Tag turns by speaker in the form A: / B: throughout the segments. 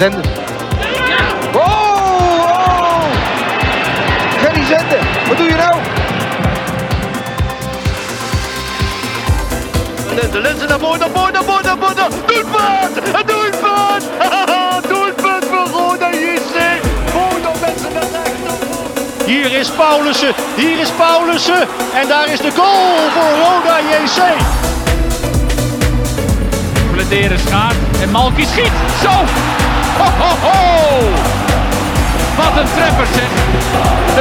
A: Zenden. Oh, oh! Gerry Zenden, wat doe je nou?
B: De lenzen naar voren, naar voren, naar voren, naar voren. Doelpunt! Een doelpunt! doelpunt voor Roda JC. Roda mensen naar rechts.
C: Hier is Paulussen, hier is Paulussen. En daar is de goal voor Roda JC. Bladeren gaat en Malky schiet. Zo! Ho, ho, ho! Wat een treffer zeg.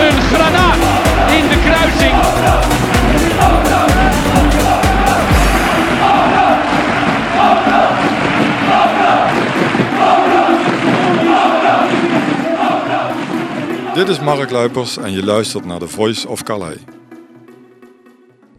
C: Een granaat in de kruising.
D: Dit is Mark Luipers en je luistert naar The Voice of Calais.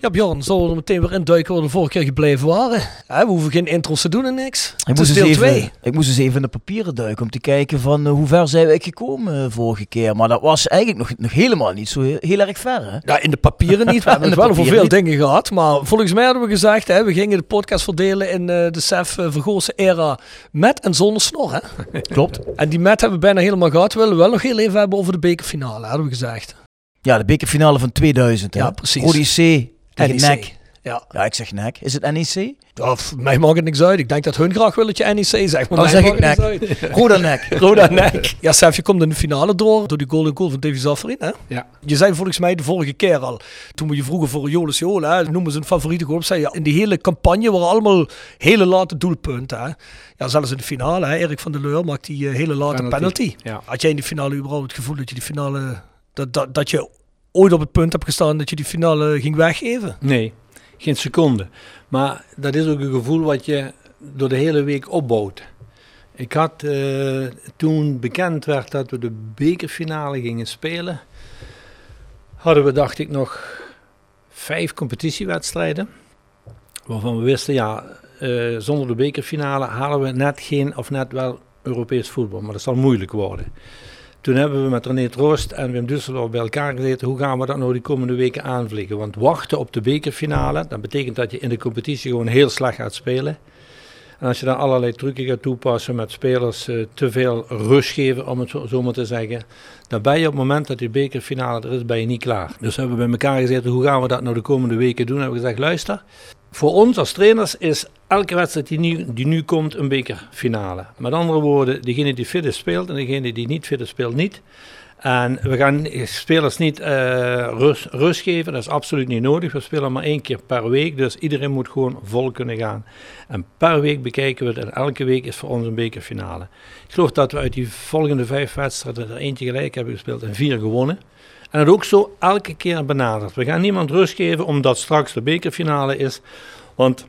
E: Ja, Bjorn, zullen we er meteen weer induiken waar we de vorige keer gebleven waren? We hoeven geen intros te doen en niks.
F: Ik moest,
E: is
F: eens
E: deel
F: even,
E: 2.
F: ik moest eens even in de papieren duiken om te kijken van eh, hoe ver zijn we gekomen eh, vorige keer. Maar dat was eigenlijk nog, nog helemaal niet zo heel, heel erg ver. Hè?
E: Ja, in de papieren niet. We hebben het wel over veel dingen gehad. Maar volgens mij hadden we gezegd, hè, we gingen de podcast verdelen in eh, de Sef uh, Vergozen era met en zonder snor. Hè?
F: Klopt.
E: En die met hebben we bijna helemaal gehad. We willen wel nog heel even hebben over de bekerfinale, hadden we gezegd.
F: Ja, de bekerfinale van 2000. Hè?
E: Ja, precies.
F: Tegen
E: NEC.
F: NEC.
E: Ja.
F: Ja, ik zeg NEC. Is het NEC?
E: Ja, voor mij maakt het niks uit. Ik denk dat hun graag willen dat je NEC zegt. Maar
F: Dan
E: mij
F: zeg ik NEC. Roda NEC.
E: Roda nek. Ja, Sef, je komt in de finale door door die golden goal van Davy Zafferin. Hè?
G: Ja.
E: Je zei volgens mij de vorige keer al, toen we je vroegen voor Jolis Jola, hè, noemen ze een favoriete goal, zei je, in die hele campagne waren allemaal hele late doelpunten. Hè? Ja, zelfs in de finale, hè, Erik van der Leur maakt die eh, hele late penalty.
G: Penalty, ja.
E: Had jij in die finale überhaupt het gevoel dat je die finale, dat, dat, dat je ooit op het punt hebt gestaan dat je die finale ging weggeven?
G: Nee, geen seconde. Maar dat is ook een gevoel wat je door de hele week opbouwt. Ik had eh, toen bekend werd dat we de bekerfinale gingen spelen, hadden we dacht ik nog vijf competitiewedstrijden. Waarvan we wisten, ja, eh, zonder de bekerfinale halen we net geen of net wel Europees voetbal. Maar dat zal moeilijk worden. Toen hebben we met René Troost en Wim Dusseldorf bij elkaar gezeten. Hoe gaan we dat nou die komende weken aanvliegen? Want wachten op de bekerfinale, dat betekent dat je in de competitie gewoon heel slecht gaat spelen. En als je dan allerlei trucken gaat toepassen met spelers eh, te veel rust geven, om het zo, zo maar te zeggen. Dan ben je op het moment dat die bekerfinale er is, ben je niet klaar. Dus hebben we bij elkaar gezeten, hoe gaan we dat nou de komende weken doen? Hebben we gezegd, luister, voor ons als trainers is elke wedstrijd die nu, die nu komt een bekerfinale. Met andere woorden, degene die fit is speelt en degene die niet fit is speelt niet. En we gaan spelers niet eh, rust, rust geven, dat is absoluut niet nodig. We spelen maar één keer per week, dus iedereen moet gewoon vol kunnen gaan. En per week bekijken we het en elke week is voor ons een bekerfinale. Ik geloof dat we uit die volgende vijf wedstrijden er eentje gelijk hebben gespeeld en vier gewonnen. En dat ook zo elke keer benaderd. We gaan niemand rust geven omdat straks de bekerfinale is. Want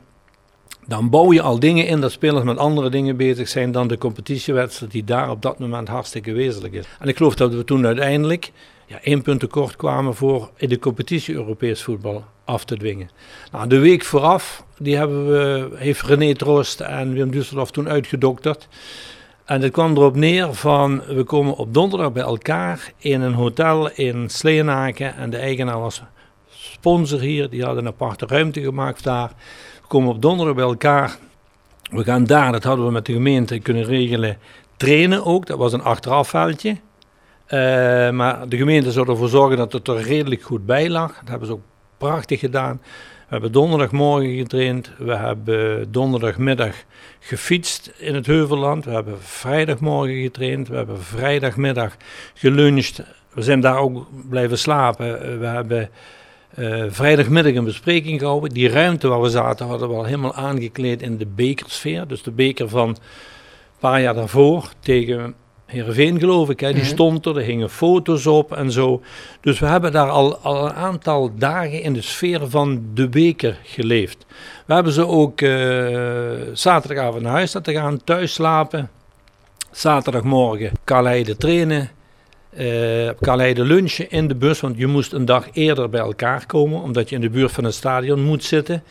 G: dan bouw je al dingen in dat spelers met andere dingen bezig zijn dan de competitiewedstrijd die daar op dat moment hartstikke wezenlijk is. En ik geloof dat we toen uiteindelijk ja, één punt tekort kwamen voor in de competitie Europees voetbal af te dwingen. Nou, de week vooraf die hebben we, heeft René Troost en Wim Dusseldorf toen uitgedokterd. En het kwam erop neer van, we komen op donderdag bij elkaar in een hotel in Sleenaken. En de eigenaar was sponsor hier, die had een aparte ruimte gemaakt daar. We komen op donderdag bij elkaar. We gaan daar, dat hadden we met de gemeente kunnen regelen, trainen ook. Dat was een achterafveldje. Eh, maar de gemeente zou ervoor zorgen dat het er redelijk goed bij lag. Dat hebben ze ook prachtig gedaan. We hebben donderdagmorgen getraind. We hebben donderdagmiddag gefietst in het Heuvelland. We hebben vrijdagmorgen getraind. We hebben vrijdagmiddag geluncht we zijn daar ook blijven slapen. Eh, we hebben eh, vrijdagmiddag een bespreking gehouden. Die ruimte waar we zaten hadden we al helemaal aangekleed in de bekersfeer. Dus de beker van een paar jaar daarvoor tegen Heerenveen geloof ik. Hè. Die
E: Mhm.
G: stond er, er hingen foto's op en zo. Dus we hebben daar al, al een aantal dagen in de sfeer van de beker geleefd. We hebben ze ook eh, zaterdagavond naar huis laten gaan, thuis slapen. Zaterdagmorgen Kaleide trainen. eh Kaleide lunchen in de bus, want je moest een dag eerder bij elkaar komen, omdat je in de buurt van het stadion moet zitten.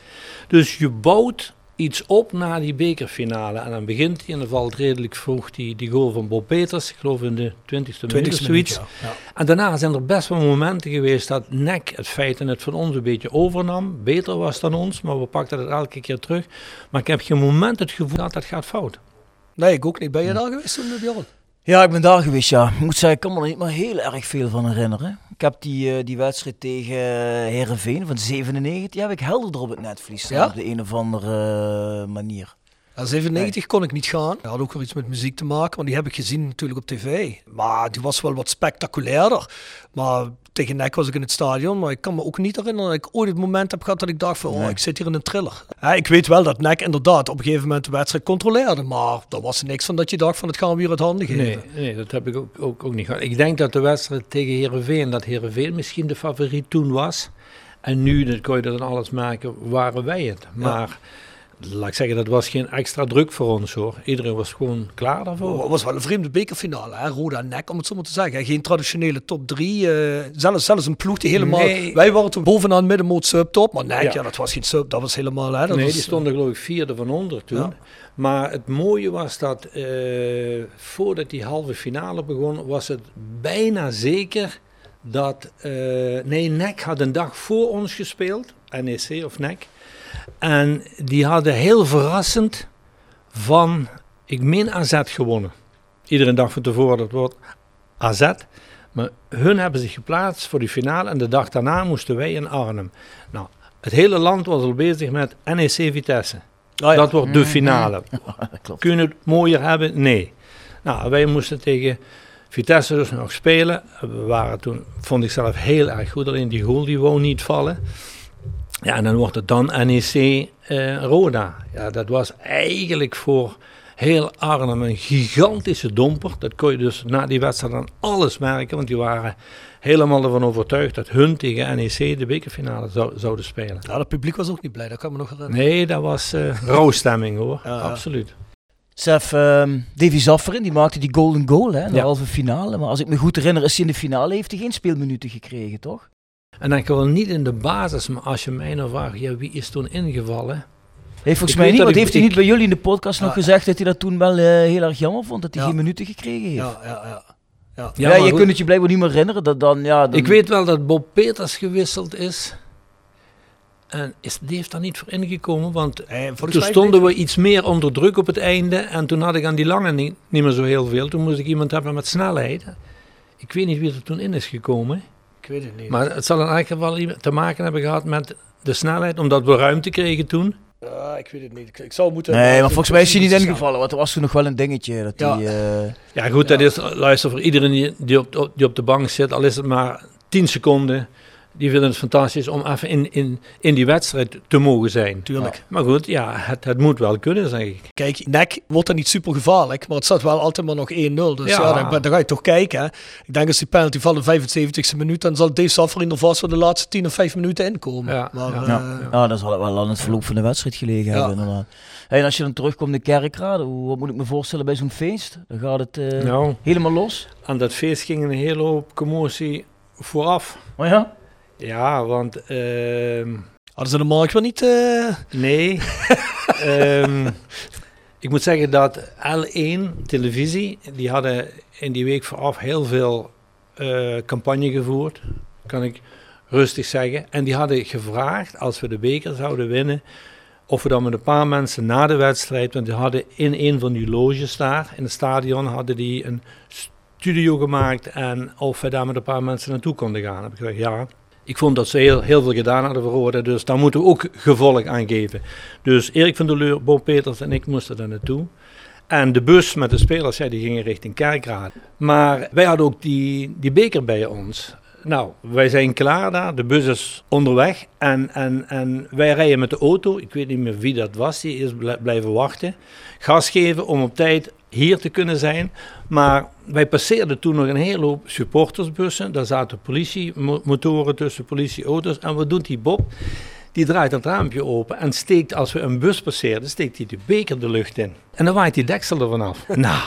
G: Dus je bouwt iets op na die bekerfinale. En dan begint hij en dan valt redelijk vroeg die, die goal van Bob Peters, ik geloof in de 20ste minuut of
E: 20ste
G: zoiets.
E: minuut, ja. Ja.
G: En daarna zijn er best wel momenten geweest dat NEC het feit en het van ons een beetje overnam. Beter was dan ons, maar we pakten het elke keer terug. Maar ik heb geen moment het gevoel dat dat gaat fout.
E: Nee, ik ook niet. Ben je daar geweest toen, Bjorn?
F: Ja, ik ben daar geweest, ja. Ik moet zeggen, ik kan me er niet meer heel erg veel van herinneren. Ik heb die, eh, die wedstrijd tegen Herenveen van 97, die heb ik helder op het netvlies staan,
E: Ja?
F: op de een of andere eh, manier.
E: Ja, 97 kon ik niet gaan. Dat had ook weer iets met muziek te maken, want die heb ik gezien natuurlijk op tv. Maar die was wel wat spectaculairder. Maar tegen nek was ik in het stadion, maar ik kan me ook niet herinneren dat ik ooit het moment heb gehad dat ik dacht van, oh, ik zit hier in een thriller. Ja, ik weet wel dat nek inderdaad op een gegeven moment de wedstrijd controleerde, maar daar was er niks van dat je dacht van, het gaan we weer uit handen geven.
G: Nee, nee dat heb ik ook, ook, ook niet gehad. Ik denk dat de wedstrijd tegen Herenveen, dat Herenveen misschien de favoriet toen was. En nu, dat kon je dan alles maken, waren wij het. Maar laat ik zeggen, dat was geen extra druk voor ons hoor. Iedereen was gewoon klaar daarvoor.
E: Het was wel een vreemde bekerfinale, hè? Roda en Nek, om het zo maar te zeggen. Geen traditionele top 3. eh, zelfs, zelfs een ploeg die helemaal...
G: Nee.
E: Wij waren toen bovenaan middenmoot subtop, maar Nek, ja.
G: Ja.
E: dat was geen sub, dat was helemaal... Hè? Dat
G: nee,
E: was,
G: die stonden geloof ik vierde van onder toen.
E: Ja.
G: Maar het mooie was dat eh, voordat die halve finale begon, was het bijna zeker dat... eh, nee, NEC had een dag voor ons gespeeld, NEC of NEC. En die hadden heel verrassend van, ik meen AZ gewonnen. Iedere dag van tevoren dat wordt AZ. Maar hun hebben zich geplaatst voor die finale en de dag daarna moesten wij in Arnhem. Nou, het hele land was al bezig met NEC Vitesse.
E: Ja.
G: Dat wordt de finale.
F: dat klopt.
G: Kun je het mooier hebben? Nee. Nou, wij moesten tegen Vitesse dus nog spelen. We waren toen, vond ik zelf heel erg goed. Alleen die goal die wou niet vallen. Ja, en dan wordt het dan NEC eh, Roda. Ja, dat was eigenlijk voor heel Arnhem een gigantische domper. Dat kon je dus na die wedstrijd aan alles merken. Want die waren helemaal ervan overtuigd dat hun tegen NEC de bekerfinale zou, zouden spelen.
E: Ja, het publiek was ook niet blij, dat kan me nog herinneren.
G: Nee, dat was eh rouwstemming hoor.
E: Ja.
G: Absoluut.
F: Sef, ehm Davy Zafferin, die maakte die golden goal hè, in de
G: Ja.
F: halve finale. Maar als ik me goed herinner, is hij in de finale, heeft hij geen speelminuten gekregen, toch?
G: En dan gewoon niet in de basis, maar als je mij nou vraagt, ja, wie is toen ingevallen?
F: Heeft volgens
G: Ik
F: mij niet,
G: ik-
F: heeft hij niet bij jullie in de podcast nog
E: Ja.
F: gezegd dat hij dat toen wel eh, heel erg jammer vond, dat hij
E: Ja.
F: geen minuten gekregen heeft?
E: Ja, ja, ja. ja.
F: Ja, je
G: goed,
F: kunt het je blijkbaar niet meer herinneren, dat dan, ja... Dan,
G: Ik weet wel dat Bob Peters gewisseld is. En is Dave daar niet voor ingekomen, want
E: Eh,
G: toen stonden we iets meer onder druk op het einde. En toen had ik aan die lange niet, niet meer zo heel veel. Toen moest ik iemand hebben met snelheid. Ik weet niet wie er toen in is gekomen.
E: Ik weet het niet.
G: Maar het zal in elk geval te maken hebben gehad met de snelheid, omdat we ruimte kregen toen.
E: Ja, ik weet het niet. Ik, ik zou moeten...
F: Nee, maar volgens mij is hij niet ingevallen, want er was toen nog wel een dingetje. Dat
E: Ja.
F: hij, eh,
G: Ja, goed, dat is, luister, voor iedereen die, die, op, op- die op de bank zit, al is het maar 10 seconden, die vinden het fantastisch om even in, in, in die wedstrijd te mogen zijn.
E: Tuurlijk.
G: Maar goed, ja, het, het moet wel kunnen, zeg ik.
E: Kijk, nek wordt dan niet super gevaarlijk, maar het staat wel altijd maar nog 1-0. Dus ja,
G: Ja.
E: dan, dan ga je toch kijken. Hè. Ik denk als die penalty valt in 75e minuut, dan zal Dave Safferin er vast wel de laatste 10 of 5 minuten inkomen.
G: Ja,
E: maar,
G: ja.
E: eh,
F: ja. ja, dan zal het wel aan het verloop van de wedstrijd gelegen
E: Ja.
F: hebben, inderdaad. Hey, en als je dan terugkomt in de kerkraden, hoe, wat moet ik me voorstellen bij zo'n feest? Dan gaat het eh,
G: Nou,
F: helemaal los.
G: aan dat feest ging een hele hoop commotie vooraf.
F: Oh ja?
G: Ja, want ehm,
E: Hadden ze de markt wel niet... eh,
G: nee. Ehm, ik moet zeggen dat L1 televisie, die hadden in die week vooraf heel veel eh, campagne gevoerd. Kan ik rustig zeggen. En die hadden gevraagd, als we de beker zouden winnen, of we dan met een paar mensen na de wedstrijd, want die hadden in een van die loges daar, in het stadion, hadden die een studio gemaakt en of we daar met een paar mensen naartoe konden gaan. Heb ik gezegd, ja. Ik vond dat ze heel, heel veel gedaan hadden voor Roda, dus daar moeten we ook gevolg aan geven. Dus Erik van der Leur, Bob Peters en ik moesten daar naartoe. En de bus met de spelers, ja, die gingen richting Kerkrade. Maar wij hadden ook die, die beker bij ons. Nou, wij zijn klaar daar, de bus is onderweg en, en, en wij rijden met de auto. Ik weet niet meer wie dat was, die is bl- blijven wachten. Gas geven om op tijd hier te kunnen zijn. Maar wij passeerden toen nog een hele hoop supportersbussen. Daar zaten politiemotoren tussen, politieauto's. En wat doet die Bob? Die draait het raampje open en steekt, als we een bus passeerden, steekt hij de beker de lucht in. En dan waait die deksel er vanaf. nou,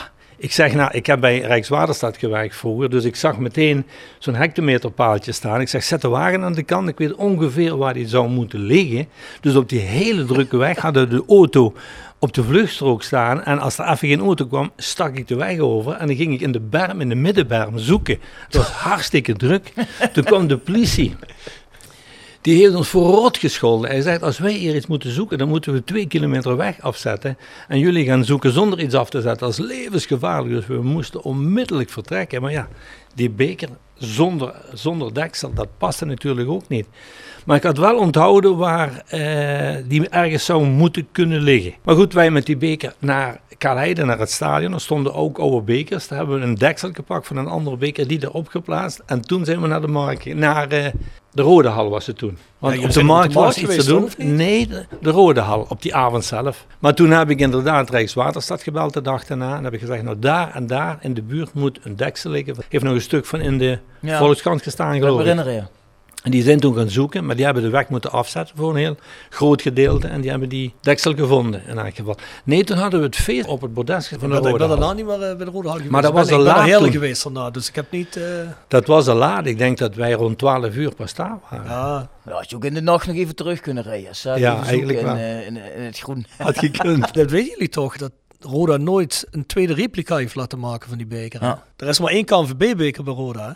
G: ik zeg, nou, ik heb bij Rijkswaterstaat gewerkt vroeger, dus ik zag meteen zo'n hectometerpaaltje staan. Ik zeg, zet de wagen aan de kant, ik weet ongeveer waar die zou moeten liggen. Dus op die hele drukke weg hadden de auto op de vluchtstrook staan. En als er even geen auto kwam, stak ik de weg over. En dan ging ik in de berm, in de middenberm, zoeken. Het was hartstikke druk. Toen kwam de politie. Die heeft ons voor rot gescholden. Hij zegt, als wij hier iets moeten zoeken, dan moeten we twee kilometer weg afzetten. En jullie gaan zoeken zonder iets af te zetten. Dat levensgevaarlijk. Dus we moesten onmiddellijk vertrekken. Maar ja, die beker zonder, zonder deksel, dat paste natuurlijk ook niet. Maar ik had wel onthouden waar eh, die ergens zou moeten kunnen liggen. Maar goed, wij met die beker naar Kaleide, naar het stadion. Er stonden ook oude bekers. Daar hebben we een deksel gepakt van een andere beker, die erop geplaatst. En toen zijn we naar de markt, naar eh, de Rode Hal was het toen. Want op de
E: zijn op de
G: markt was iets te doen. Nee, de, de Rode Hal, op die avond zelf. Maar toen heb ik inderdaad Rijkswaterstaat gebeld de dag daarna. En heb ik gezegd, nou daar en daar in de buurt moet een deksel liggen. Heeft nog een stuk van in de
F: Ja.
G: Volkskrant gestaan, geloof ik.
F: herinneren, ja.
G: En die zijn toen gaan zoeken, maar die hebben de weg moeten afzetten voor een heel groot gedeelte. En die hebben die deksel gevonden in elk geval. Nee, toen hadden we het feest op het bordes van de
E: Ik ben, ik
G: Rode
E: ben daarna niet meer eh, bij de Rode Hal geweest.
G: Maar dat was
E: ben,
G: al laat toen.
E: geweest daarna, dus ik heb niet... eh,
G: Dat was al laat. Ik denk dat wij rond 12 uur pas daar waren.
E: ja,
F: Ja, had je ook in de nacht nog even terug kunnen rijden.
G: Ja, eigenlijk
F: in,
G: wel.
F: eh, in, in het groen.
G: Had gekund.
E: dat weten jullie toch, dat Roda nooit een tweede replica heeft laten maken van die beker.
F: Ja.
E: Er is maar één KNVB-beker bij Roda. hè?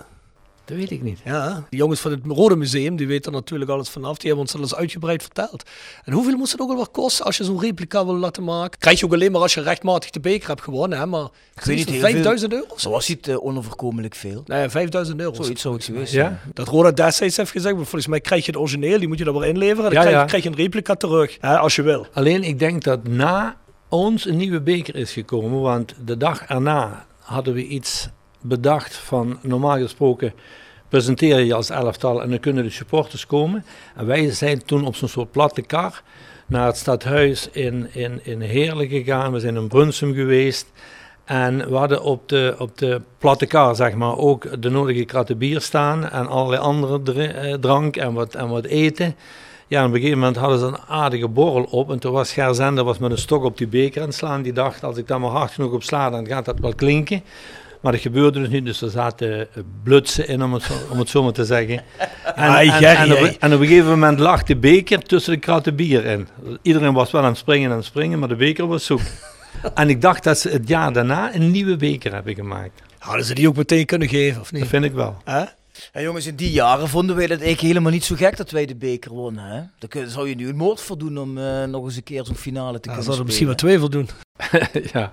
G: Dat weet ik niet.
E: Ja, die jongens van het Rode Museum, die weten er natuurlijk alles vanaf. Die hebben ons dat eens uitgebreid verteld. En hoeveel moest het ook alweer kosten als je zo'n replica wil laten maken? Krijg je ook alleen maar als je rechtmatig de beker hebt gewonnen, hè? Maar ik
F: weet niet,
E: niet,
F: heel
E: 5000 euro
F: Zo was het uh, onoverkomelijk veel.
E: Nee, 5000 euro.
F: Zoiets zou het geweest
G: Ja?
F: zijn.
E: Dat Roda destijds heeft gezegd, maar volgens mij krijg je het origineel, die moet je er weer inleveren. En dan
G: Ja,
E: krijg,
G: ja.
E: krijg je een replica terug, hè, als je wil.
G: Alleen ik denk dat na ons een nieuwe beker is gekomen. Want de dag erna hadden we iets bedacht van normaal gesproken presenteer je als elftal en dan kunnen de supporters komen. En wij zijn toen op zo'n soort platte kar naar het stadhuis in, in, in Heerlen gegaan. We zijn in Brunsum geweest. En we hadden op de, op de platte kar zeg maar, ook de nodige kratten bier staan en allerlei andere eh, drank en wat, en wat eten. Ja, op een gegeven moment hadden ze een aardige borrel op. En toen was Gerzender was met een stok op die beker aan het slaan. Die dacht, als ik daar maar hard genoeg op sla, dan gaat dat wel klinken. Maar dat gebeurde dus niet, dus er zaten eh, blutsen in, om het zo, om het zo maar te zeggen. En,
E: Ai,
G: en, en, op, en op een gegeven moment lag de beker tussen de kratten bier in. Iedereen was wel aan het springen en aan het springen, maar de beker was zoek. en ik dacht dat ze het jaar daarna een nieuwe beker hebben gemaakt.
E: Hadden ze die ook meteen kunnen geven, of
G: Dat
E: niet?
G: vind ik wel.
E: Hè?
F: Ja, jongens, in die jaren vonden wij dat eigenlijk helemaal niet zo gek dat wij de beker wonnen. Hè? Dan kun- zou je nu een moord voor doen om eh, nog eens een keer zo'n finale te
E: Ja,
F: kunnen
E: zouden er
F: spelen.
E: misschien wel twee voor doen.
G: ja.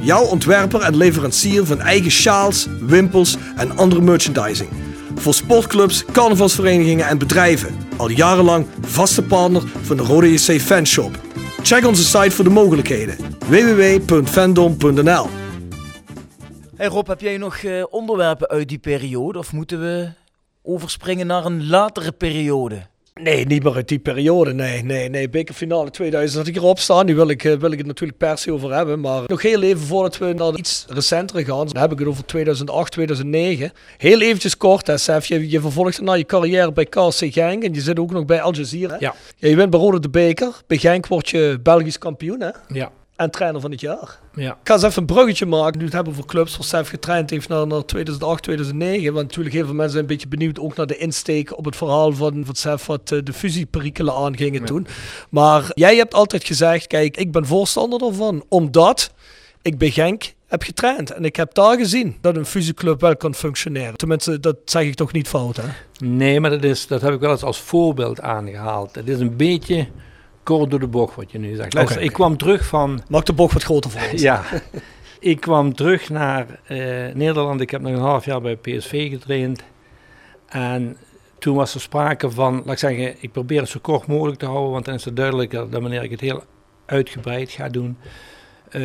E: Jouw ontwerper en leverancier van eigen sjaals, wimpels en andere merchandising. Voor sportclubs, carnavalsverenigingen en bedrijven. Al jarenlang vaste partner van de Rode JC Fanshop. Check onze site voor de mogelijkheden. www.fandom.nl
F: Hey Rob, heb jij nog eh, onderwerpen uit die periode? Of moeten we overspringen naar een latere periode?
E: Nee, niet meer uit die periode. Nee, nee, nee. Bekerfinale 2000 had ik erop staan. Nu wil ik, eh, wil ik het natuurlijk per se over hebben. Maar nog heel even voordat we naar iets recentere gaan. Dan heb ik het over 2008, 2009. Heel eventjes kort, hè, Sef. Je, je vervolgt na je carrière bij KC Genk. En je zit ook nog bij Al Jazeera.
G: Ja.
E: Ja, je bent bij Rode de Beker. Bij Genk word je Belgisch kampioen hè?
G: Ja.
E: En trainer van het jaar.
G: Ja.
E: Ik ga eens even een bruggetje maken. Nu het hebben over clubs waar Sef getraind heeft naar, naar 2008, 2009. Want natuurlijk heel veel mensen zijn een beetje benieuwd ook naar de insteek op het verhaal van, van Sef wat eh, de fusieperikelen aangingen toen. Maar jij hebt altijd gezegd, kijk, ik ben voorstander ervan. Omdat ik bij Genk heb getraind. En ik heb daar gezien dat een fusieclub wel kan functioneren. Tenminste, dat zeg ik toch niet fout, hè?
G: Nee, maar dat, is, dat heb ik wel eens als voorbeeld aangehaald. Het is een beetje kort door de bocht wat je nu zegt. Luister, ik kwam terug van...
E: Maak de bocht wat groter voor ons.
G: Ja, ik kwam terug naar eh, Nederland. Ik heb nog een half jaar bij PSV getraind. En toen was er sprake van, laat ik zeggen, ik probeer het zo kort mogelijk te houden, want dan is het duidelijker dan wanneer ik het heel uitgebreid ga doen. Eh,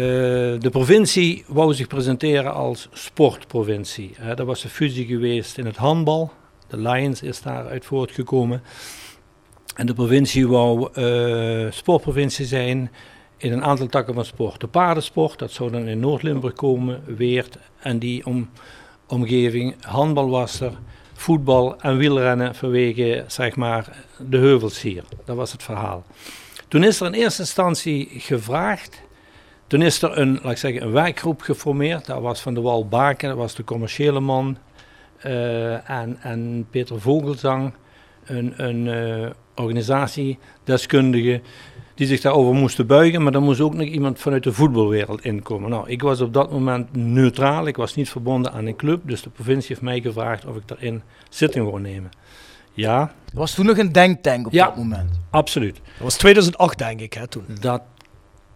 G: de provincie wou zich presenteren als sportprovincie. Uh, er was een fusie geweest in het handbal. De Lions is daaruit voortgekomen. En de provincie wou uh, sportprovincie zijn in een aantal takken van sport. De paardensport, dat zou dan in Noord-Limburg komen, Weert en die om, omgeving. Handbal was er, voetbal en wielrennen vanwege zeg maar, de heuvels hier. Dat was het verhaal. Toen is er in eerste instantie gevraagd. Toen is er een, laat ik zeggen, een werkgroep geformeerd. Dat was Van de Wal Baken, dat was de commerciële man. Uh, en, en Peter Vogelzang, een, een uh, organisatiedeskundige die zich daarover moesten buigen, maar er moest ook nog iemand vanuit de voetbalwereld inkomen. Nou, ik was op dat moment neutraal, ik was niet verbonden aan een club, dus de provincie heeft mij gevraagd of ik daarin zitting wou nemen. Ja.
F: Er was toen nog een denktank op
G: ja,
F: dat moment.
G: absoluut.
E: Dat was 2008 denk ik, hè, toen.
G: Dat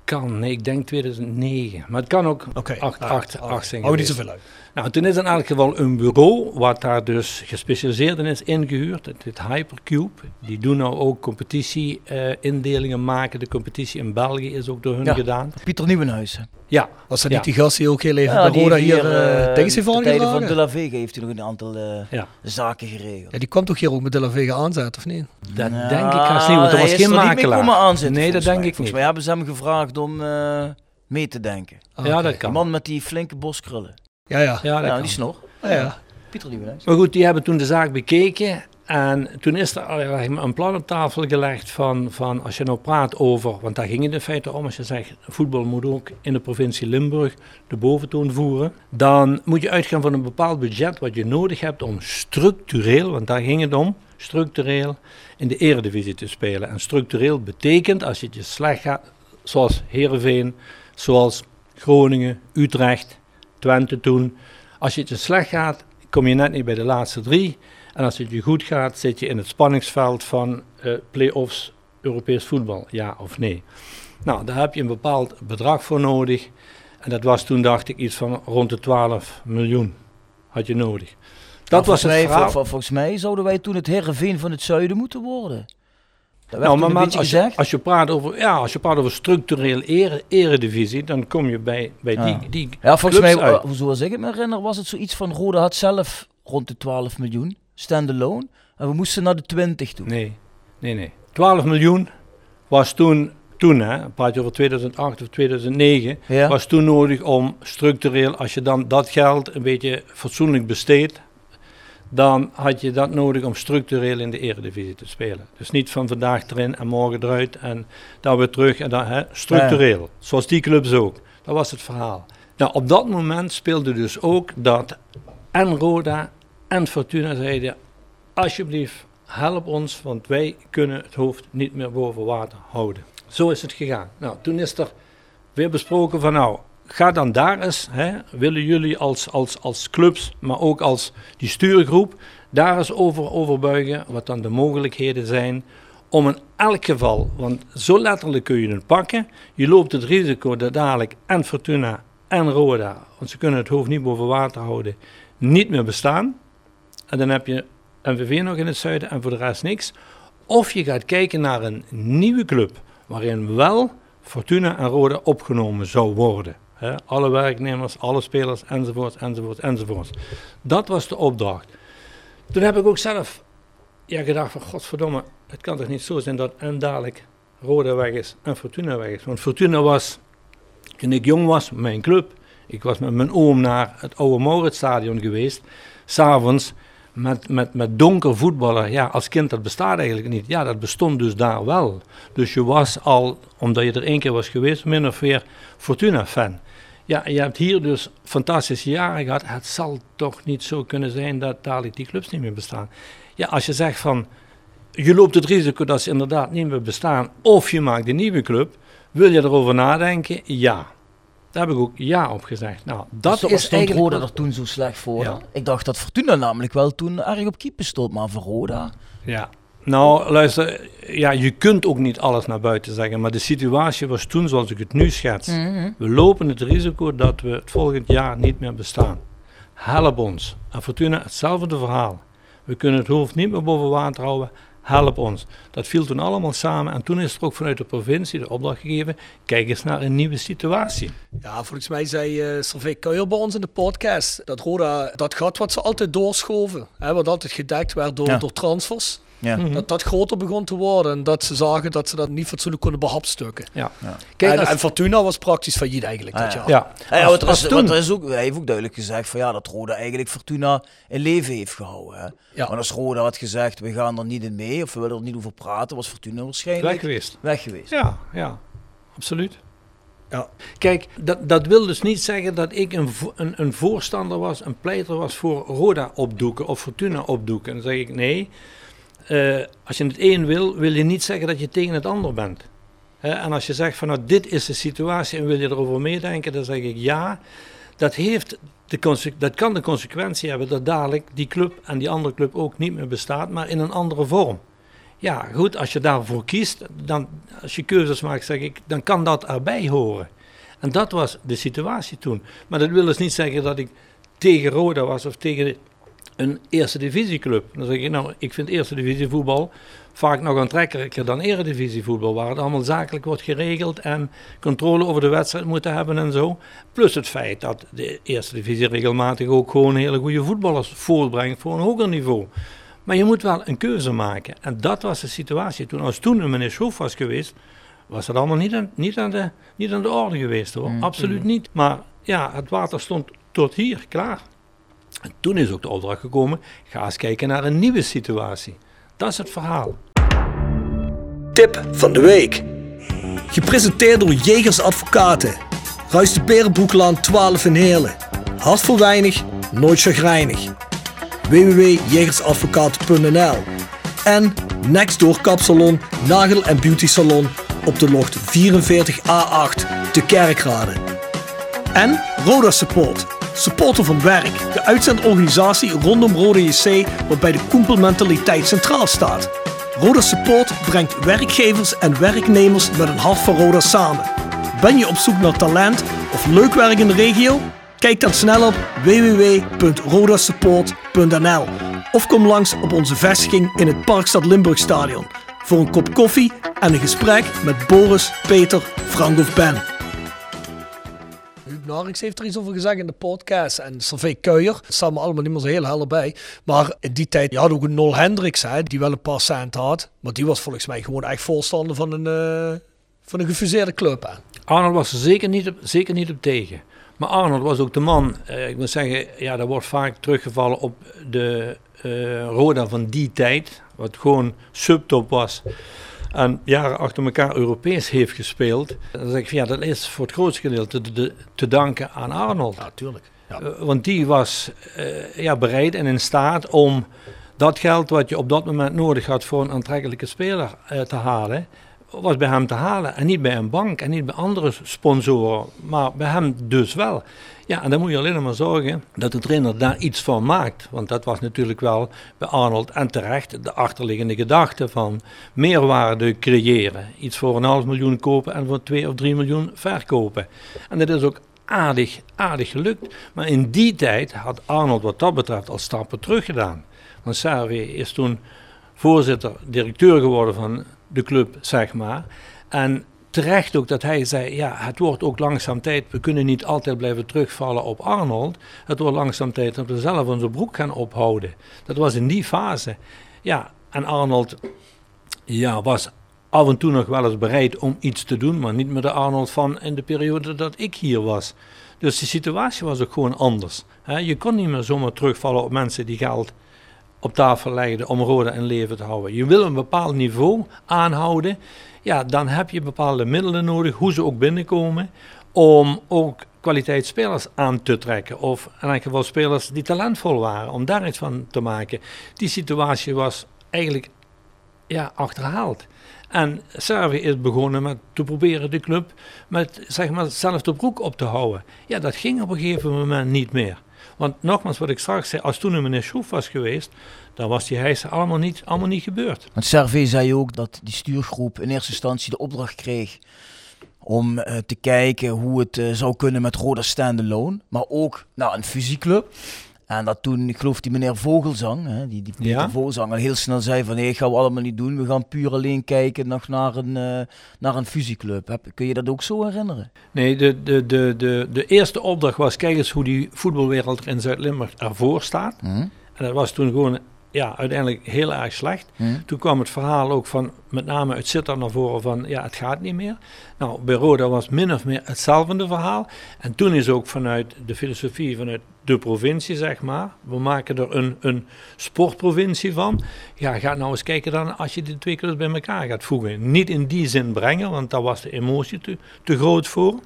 G: kan, nee, ik denk 2009, maar het kan ook
E: Oké,
G: 8,
E: ah,
G: 8,
E: ah,
G: 8 zijn
E: Hou niet zoveel uit.
G: Nou, toen is in elk geval een bureau, wat daar dus gespecialiseerd in is, ingehuurd. Het Hypercube. Die doen nou ook competitie-indelingen maken. De competitie in België is ook door hun
F: Ja.
G: gedaan.
F: Pieter Nieuwenhuizen.
G: Ja,
E: Was dat
G: Ja.
E: niet die gast die ook heel even
F: Ja,
E: bij Roda hier uh,
F: ten tijde van
E: aangedragen?
F: De La Vega heeft hij nog een aantal eh,
G: Ja.
F: zaken geregeld.
E: Ja, die kwam toch hier ook met De La Vega aanzetten, of niet?
G: dat
F: Nou,
G: denk ik haast niet, want er was
F: is
G: geen
F: niet
G: makelaar.
F: aanzetten,
G: nee, dat denk ik
F: Volgens
G: niet.
F: mij hebben ze hem gevraagd om eh, mee te denken.
E: Ah,
G: ja, dat
F: De
G: kan.
F: man met die flinke boskrullen.
E: Ja, ja.
G: Ja, dat
F: Ja,
G: kan.
F: die snor.
E: Ah, ja.
F: Pieter Nieuwenhuizen.
G: Maar goed, die hebben toen de zaak bekeken. En toen is er eh, een plan op tafel gelegd van, van als je nou praat over, want daar ging het in feite om, als je zegt voetbal moet ook in de provincie Limburg de boventoon voeren, dan moet je uitgaan van een bepaald budget wat je nodig hebt om structureel, want daar ging het om, structureel in de eredivisie te spelen. En structureel betekent als je het je slecht gaat, zoals Heerenveen, zoals Groningen, Utrecht, Twente toen, als je het je slecht gaat, kom je net niet bij de laatste drie. En als het je goed gaat, zit je in het spanningsveld van uh, play-offs Europees voetbal, ja of nee. Nou, daar heb je een bepaald bedrag voor nodig. En dat was toen, dacht ik, iets van rond de 12 miljoen had je nodig. Dat
F: Nou,
G: was
F: volgens,
G: het
F: mij,
G: verhaal.
F: vol- vol- volgens mij zouden wij toen het Heerenveen van het zuiden moeten worden. Dat werd
G: Nou, maar als, je,
F: gezegd.
G: als, je praat over, ja, als je praat over structureel ere, eredivisie, dan kom je bij, bij
F: Ja.
G: die, die
F: ja, volgens mij,
G: uit.
F: uh, zoals ik het me herinner, was het zoiets van Roda had zelf rond de 12 miljoen, standalone. En we moesten naar de 20 toe.
G: Nee, nee, nee. 12 miljoen was toen, toen hè, praat je over 2008 of 2009,
F: Ja.
G: was toen nodig om structureel, als je dan dat geld een beetje fatsoenlijk besteedt, dan had je dat nodig om structureel in de eredivisie te spelen. Dus niet van vandaag erin en morgen eruit en dan weer terug en dan hè, structureel. Zoals die clubs ook. Dat was het verhaal. Nou, op dat moment speelde dus ook dat en Roda en Fortuna zeiden, alsjeblieft, help ons, want wij kunnen het hoofd niet meer boven water houden. Zo is het gegaan. Nou, toen is er weer besproken van nou, ga dan daar eens, hè, willen jullie als, als, als clubs, maar ook als die stuurgroep, daar eens over, over buigen, wat dan de mogelijkheden zijn, om in elk geval, want zo letterlijk kun je het pakken, je loopt het risico dat dadelijk en Fortuna en Roda, want ze kunnen het hoofd niet boven water houden, niet meer bestaan. En dan heb je MVV nog in het zuiden en voor de rest niks. Of je gaat kijken naar een nieuwe club, waarin wel Fortuna en Roda opgenomen zou worden. Alle werknemers, alle spelers, enzovoort, enzovoort, enzovoort. Dat was de opdracht. Toen heb ik ook zelf ja, gedacht van, godverdomme, het kan toch niet zo zijn dat en dadelijk Roda weg is en Fortuna weg is. Want Fortuna was, toen ik jong was, mijn club. Ik was met mijn oom naar het oude Mauritsstadion geweest. S'avonds met, met, met donker voetballen. Ja, als kind dat bestaat eigenlijk niet. Ja, dat bestond dus daar wel. Dus je was al, omdat je er één keer was geweest, min of meer Fortuna-fan. Ja, je hebt hier dus fantastische jaren gehad. Het zal toch niet zo kunnen zijn dat dadelijk die clubs niet meer bestaan. Ja, als je zegt van, je loopt het risico dat ze inderdaad niet meer bestaan, of je maakt een nieuwe club, wil je erover nadenken? Ja. Daar heb ik ook ja op gezegd. Nou, dat
F: Dus
G: is
F: stond
G: eigenlijk...
F: Roda er toen zo slecht voor.
G: Ja.
F: Ik dacht dat Fortuna namelijk wel toen erg op keeper stond, maar voor Roda...
G: Ja. Nou, luister, ja, je kunt ook niet alles naar buiten zeggen, maar de situatie was toen zoals ik het nu schets. We lopen het risico dat we het volgend jaar niet meer bestaan. Help ons. En Fortuna, hetzelfde verhaal. We kunnen het hoofd niet meer boven water houden. Help ons. Dat viel toen allemaal samen en toen is er ook vanuit de provincie de opdracht gegeven, kijk eens naar een nieuwe situatie.
E: Ja, volgens mij zei uh, Servé Kuijer bij ons in de podcast dat Roda dat gat wat ze altijd doorschoven, hè, wat altijd gedekt werd door,
F: Ja.
E: door transfers,
F: Ja.
G: Mhm.
E: dat dat groter begon te worden en dat ze zagen dat ze dat niet fatsoenlijk konden behapstukken.
G: Ja.
F: Ja.
G: Kijk,
E: en,
G: als-
E: en Fortuna was praktisch failliet eigenlijk
F: Ah,
E: dat
F: ja.
E: jaar.
G: ja.
F: Ja,
G: Als-
F: want er
G: als
F: is,
G: toen-
F: want er is ook, hij heeft ook duidelijk gezegd van ja, dat Roda eigenlijk Fortuna in leven heeft gehouden. Hè.
E: Ja.
F: Maar als Roda had gezegd, we gaan er niet in mee of we willen er niet over praten, was Fortuna waarschijnlijk
G: weg geweest.
F: weg geweest.
G: Ja, ja, absoluut.
E: Ja.
G: Kijk, dat, dat wil dus niet zeggen dat ik een, vo- een, een voorstander was, een pleiter was voor Roda opdoeken of Fortuna opdoeken. Dan zeg ik nee. Eh, als je het een wil, wil je niet zeggen dat je tegen het ander bent. En als je zegt van nou dit is de situatie en wil je erover meedenken, dan zeg ik ja. Dat, heeft de dat kan de consequentie hebben dat dadelijk die club en die andere club ook niet meer bestaat, maar in een andere vorm. Ja, goed, als je daarvoor kiest, dan, als je keuzes maakt, zeg ik, dan kan dat erbij horen. En dat was de situatie toen. Maar dat wil dus niet zeggen dat ik tegen Roda was of tegen een eerste divisieclub. Dan zeg ik, nou, ik vind eerste divisie voetbal vaak nog aantrekkelijker dan eredivisie voetbal, waar het allemaal zakelijk wordt geregeld en controle over de wedstrijd moeten hebben en zo. Plus het feit dat de eerste divisie regelmatig ook gewoon hele goede voetballers voortbrengt voor een hoger niveau. Maar je moet wel een keuze maken. En dat was de situatie toen. Als toen een meneer Schoof was geweest, was dat allemaal niet aan, niet aan, de, niet aan de orde geweest hoor. Absoluut niet. Maar ja, het water stond tot hier, klaar. En toen is ook de opdracht gekomen, ga eens kijken naar een nieuwe situatie. Dat is het verhaal.
E: Tip van de week. Gepresenteerd door Jegers Advocaten. Ruist de Berenbroeklaan 12 in Heerlen. Hart voor weinig, nooit chagrijnig. www.jegersadvocaten.nl En Nextdoor Kapsalon, Nagel en Beauty Salon op de locht 44A8 te Kerkrade. En Roda Support. Supporter van werk. De uitzendorganisatie rondom Roda JC waarbij de koempelmentaliteit centraal staat. Roda Support brengt werkgevers en werknemers met een hart voor Roda samen. Ben je op zoek naar talent of leuk werk in de regio? Kijk dan snel op www.rodasupport.nl of kom langs op onze vestiging in het Parkstad Limburgstadion voor een kop koffie en een gesprek met Boris, Peter, Frank of Ben. Narings heeft er iets over gezegd in de podcast. En Servé Kuijer, dat staat me allemaal niet meer zo heel helder bij. Maar in die tijd, je had ook een Nol Hendricks, hè, die wel een paar cent had. Maar die was volgens mij gewoon echt voorstander van een, eh, van een gefuseerde club. Hè.
G: Arnold was er zeker niet op, zeker niet op tegen. Maar Arnold was ook de man, eh, ik moet zeggen, ja, daar wordt vaak teruggevallen op de eh, Roda van die tijd. Wat gewoon subtop was. En jaren achter elkaar Europees heeft gespeeld. Dan zeg ik van ja, dat is voor het grootste gedeelte te, te, te danken aan Arnold.
E: Ja, tuurlijk. Ja.
G: Eh, want die was eh, ja, bereid en in staat om dat geld wat je op dat moment nodig had voor een aantrekkelijke speler eh, te halen, was bij hem te halen. En niet bij een bank en niet bij andere sponsoren, maar bij hem dus wel. Ja, en dan moet je alleen maar zorgen dat de trainer daar iets van maakt. Want dat was natuurlijk wel bij Arnold en terecht de achterliggende gedachte van meerwaarde creëren. Iets voor een half miljoen kopen en voor twee of drie miljoen verkopen. En dat is ook aardig, aardig gelukt. Maar in die tijd had Arnold wat dat betreft al stappen terug gedaan. Want Sarri is toen voorzitter, directeur geworden van de club, zeg maar. En terecht ook dat hij zei, ja, het wordt ook langzaam tijd, we kunnen niet altijd blijven terugvallen op Arnold. Het wordt langzaam tijd dat we zelf onze broek gaan ophouden. Dat was in die fase. Ja, en Arnold ja, was af en toe nog wel eens bereid om iets te doen, maar niet met de Arnold van in de periode dat ik hier was. Dus de situatie was ook gewoon anders. Je kon niet meer zomaar terugvallen op mensen die geld op tafel legden om Roda in leven te houden. Je wil een bepaald niveau aanhouden, ja, dan heb je bepaalde middelen nodig, hoe ze ook binnenkomen, om ook kwaliteitsspelers aan te trekken. Of in elk geval spelers die talentvol waren, om daar iets van te maken. Die situatie was eigenlijk ja, achterhaald. En Servië is begonnen met te proberen de club met zeg maar hetzelfde broek op te houden. Ja, dat ging op een gegeven moment niet meer. Want nogmaals, wat ik straks zei, als toen een meneer Schroef was geweest, dan was die hijsen allemaal niet, allemaal niet gebeurd.
F: Want Servé zei ook dat die stuurgroep in eerste instantie de opdracht kreeg om uh, te kijken hoe het uh, zou kunnen met Roda Standalone. Maar ook naar een fusieclub. En dat toen, ik geloof die meneer Vogelzang, hè, die, die Peter
G: Ja.
F: Vogelzang, al heel snel zei van nee, gaan we allemaal niet doen. We gaan puur alleen kijken nog naar een, eh, naar een fusieclub. Heb, kun je dat ook zo herinneren?
G: Nee, de, de, de, de, de eerste opdracht was, kijk eens hoe die voetbalwereld er in Zuid-Limburg ervoor staat.
F: Hm?
G: En dat was toen gewoon, ja, uiteindelijk heel erg slecht.
F: Hm?
G: Toen kwam het verhaal ook van, met name uit Sittard naar voren van, ja, het gaat niet meer. Nou, bij Roda was min of meer hetzelfde verhaal. En toen is ook vanuit de filosofie, vanuit de provincie, zeg maar, we maken er een, een sportprovincie van. Ja, ga nou eens kijken dan als je die twee clubs bij elkaar gaat voegen. Niet in die zin brengen, want daar was de emotie te, te groot voor.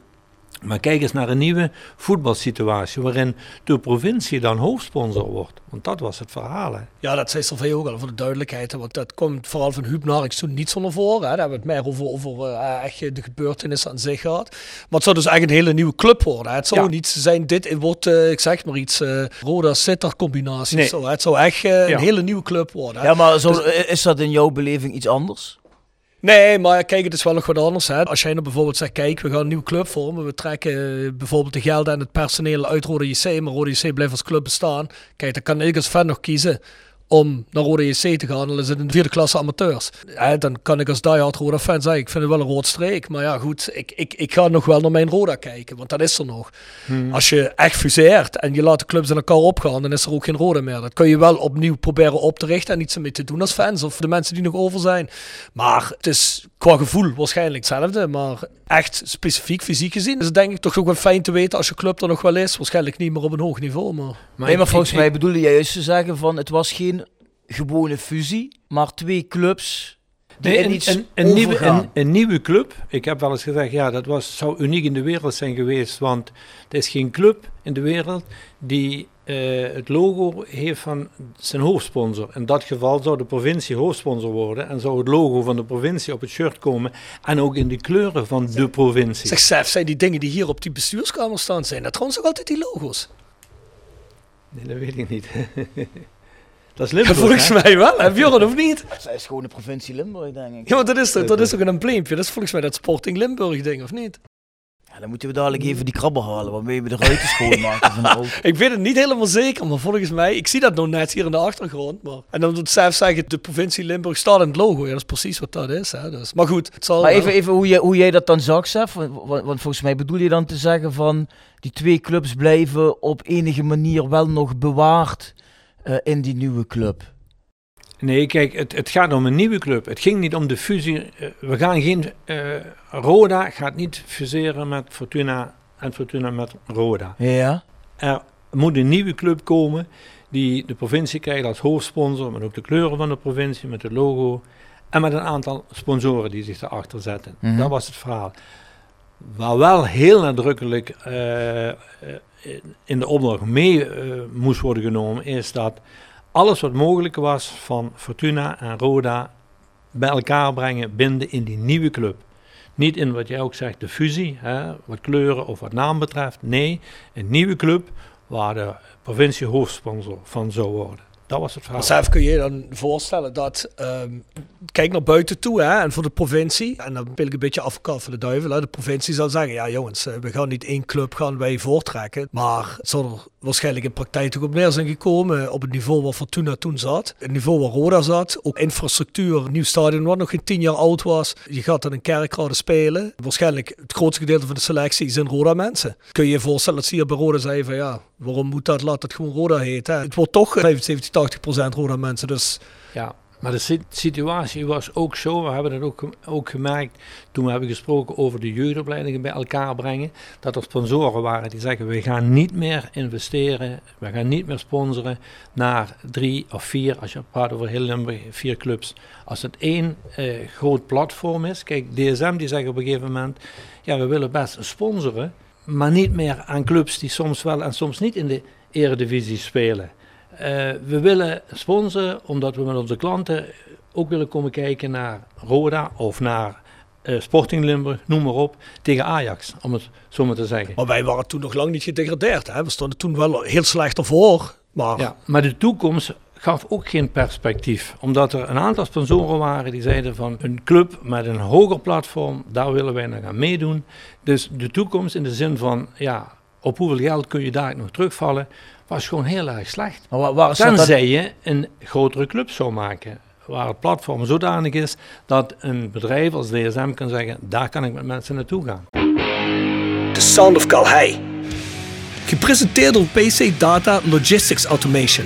G: Maar kijk eens naar een nieuwe voetbalsituatie waarin de provincie dan hoofdsponsor wordt. Want dat was het verhaal. Hè.
E: Ja, dat zei Salvee ook al voor de duidelijkheid. hè, Want dat komt vooral van Huub Narks toen niet zo naar voren. Hè. Daar hebben we het meer over, over eh, echt de gebeurtenissen aan zich gehad. Maar het zou dus echt een hele nieuwe club worden. Hè. Het zou
G: Ja.
E: niet zijn, dit wordt, eh, ik zeg maar iets, eh roda sitter combinatie
G: Nee.
E: zo. hè. Het zou echt eh,
G: Ja.
E: een hele nieuwe club worden. hè.
F: Ja, maar zo, is dat in jouw beleving iets anders?
E: Nee, maar kijk, het is wel nog wat anders. Hè. Als jij nou bijvoorbeeld zegt, kijk, we gaan een nieuwe club vormen. We trekken eh, bijvoorbeeld de gelden en het personeel uit Rode JC. Maar Rode JC blijft als club bestaan. Kijk, dan kan ik als fan nog kiezen om naar Rode JC te gaan. Dan is het een vierde klasse amateurs. Ja, dan kan ik als diehard Roda fan zeggen, ik vind het wel een rood streek. Maar ja, goed, ik, ik, ik ga nog wel naar mijn Roda kijken. Want dat is er nog. Als je echt fuseert en je laat de clubs in elkaar opgaan, dan is er ook geen Roda meer. Dat kun je wel opnieuw proberen op te richten en iets ermee te doen als fans. Of de mensen die nog over zijn. Maar het is qua gevoel waarschijnlijk hetzelfde. Maar echt specifiek fysiek gezien is het denk ik toch ook wel fijn te weten als je club er nog wel is. Waarschijnlijk niet meer op een hoog niveau. Maar
F: nee, maar volgens
G: ik-
F: mij bedoelde jij juist te zeggen van het was geen gewone fusie, maar twee clubs die
G: Nee,
F: in
G: een,
F: iets
G: een, een, nieuwe, een, een nieuwe club. Ik heb wel eens gezegd, ja, dat was, zou uniek in de wereld zijn geweest. Want er is geen club in de wereld die eh, het logo heeft van zijn hoofdsponsor. In dat geval zou de provincie hoofdsponsor worden. En zou het logo van de provincie op het shirt komen. En ook in de kleuren van de provincie.
E: zeg Sef, zijn die dingen die hier op die bestuurskamer staan, zijn dat trouwens ook altijd die logo's?
G: Nee, dat weet ik niet. dat is
E: Ja,
G: Limburg,
E: volgens
G: hè?
E: mij wel, hè Bjorn, of niet?
F: Zij is gewoon de provincie Limburg, denk ik.
E: Ja, maar dat is, toch- dat is ook een embleempje. Dat is volgens mij dat Sporting Limburg ding, of niet?
F: Ja, dan moeten we dadelijk even die krabben halen, waarmee we de ruiten schoonmaken van auto.
E: Ik weet het niet helemaal zeker, maar volgens mij, ik zie dat nog net hier in de achtergrond. Maar, en dan doet zelf zeggen, de provincie Limburg staat in het logo. Ja, dat is precies wat dat is. Hè. Dus, maar goed, het zal
F: Maar even, even hoe, je, hoe jij dat dan zag, Sef. Want volgens mij bedoel je dan te zeggen van... die twee clubs blijven op enige manier wel nog bewaard eh, in die nieuwe club.
G: Nee, kijk, het, het gaat om een nieuwe club. Het ging niet om de fusie. eh, we gaan geen. eh, Roda gaat niet fuseren met Fortuna en Fortuna met Roda.
F: Ja.
G: Er moet een nieuwe club komen die de provincie krijgt als hoofdsponsor, met ook de kleuren van de provincie, met het logo en met een aantal sponsoren die zich erachter zetten.
F: Mhm.
G: Dat was het verhaal. Waar wel heel nadrukkelijk in de opdracht mee eh, moest worden genomen, is dat alles wat mogelijk was van Fortuna en Roda bij elkaar brengen, binden in die nieuwe club. Niet in wat jij ook zegt, de fusie, hè, wat kleuren of wat naam betreft. Nee, een nieuwe club waar de provincie hoofdsponsor van zou worden. Dat was het verhaal.
E: Zelf kun je je dan voorstellen dat, ehm, kijk naar buiten toe hè, en voor de provincie, en dan wil ik een beetje advocaat van de duivel, hè, de provincie zal zeggen, ja jongens, eh, we gaan niet één club gaan wij voortrekken, maar zal er waarschijnlijk in praktijk ook op neer zijn gekomen op het niveau waar Fortuna toen zat, het niveau waar Roda zat, ook infrastructuur, nieuw stadion wat nog geen tien jaar oud was, je gaat dan een kerkrade spelen, waarschijnlijk het grootste gedeelte van de selectie zijn Roda mensen. Kun je je voorstellen dat ze hier bij Roda zeggen van ja, waarom moet dat, laat het gewoon Roda heten. Het wordt toch 75, 80 procent Roda mensen, dus
G: Ja, maar de si- situatie was ook zo, we hebben dat ook, ook gemerkt toen we hebben gesproken over de jeugdopleidingen bij elkaar brengen, dat er sponsoren waren die zeggen we gaan niet meer investeren, we gaan niet meer sponsoren naar drie of vier, als je praat over heel Limburg, vier clubs. Als het één eh, groot platform is, kijk DSM die zeggen op een gegeven moment, ja we willen best sponsoren, maar niet meer aan clubs die soms wel en soms niet in de eredivisie spelen. eh, we willen sponsoren omdat we met onze klanten ook willen komen kijken naar Roda of naar eh, Sporting Limburg, noem maar op, tegen Ajax, om het zo maar te zeggen.
E: Maar wij waren toen nog lang niet gedegradeerd. Hè? We stonden toen wel heel slecht ervoor. Maar
G: Ja, maar de toekomst gaf ook geen perspectief. Omdat er een aantal sponsoren waren die zeiden van een club met een hoger platform, daar willen wij naar gaan meedoen. Dus de toekomst in de zin van, ja, op hoeveel geld kun je daar nog terugvallen, was gewoon heel erg slecht.
F: Maar waar,
G: Tenzij je een grotere club zou maken. Waar het platform zodanig is dat een bedrijf als DSM kan zeggen, daar kan ik met mensen naartoe gaan.
E: The Sound of Calhei. Gepresenteerd door PC Data Logistics Automation.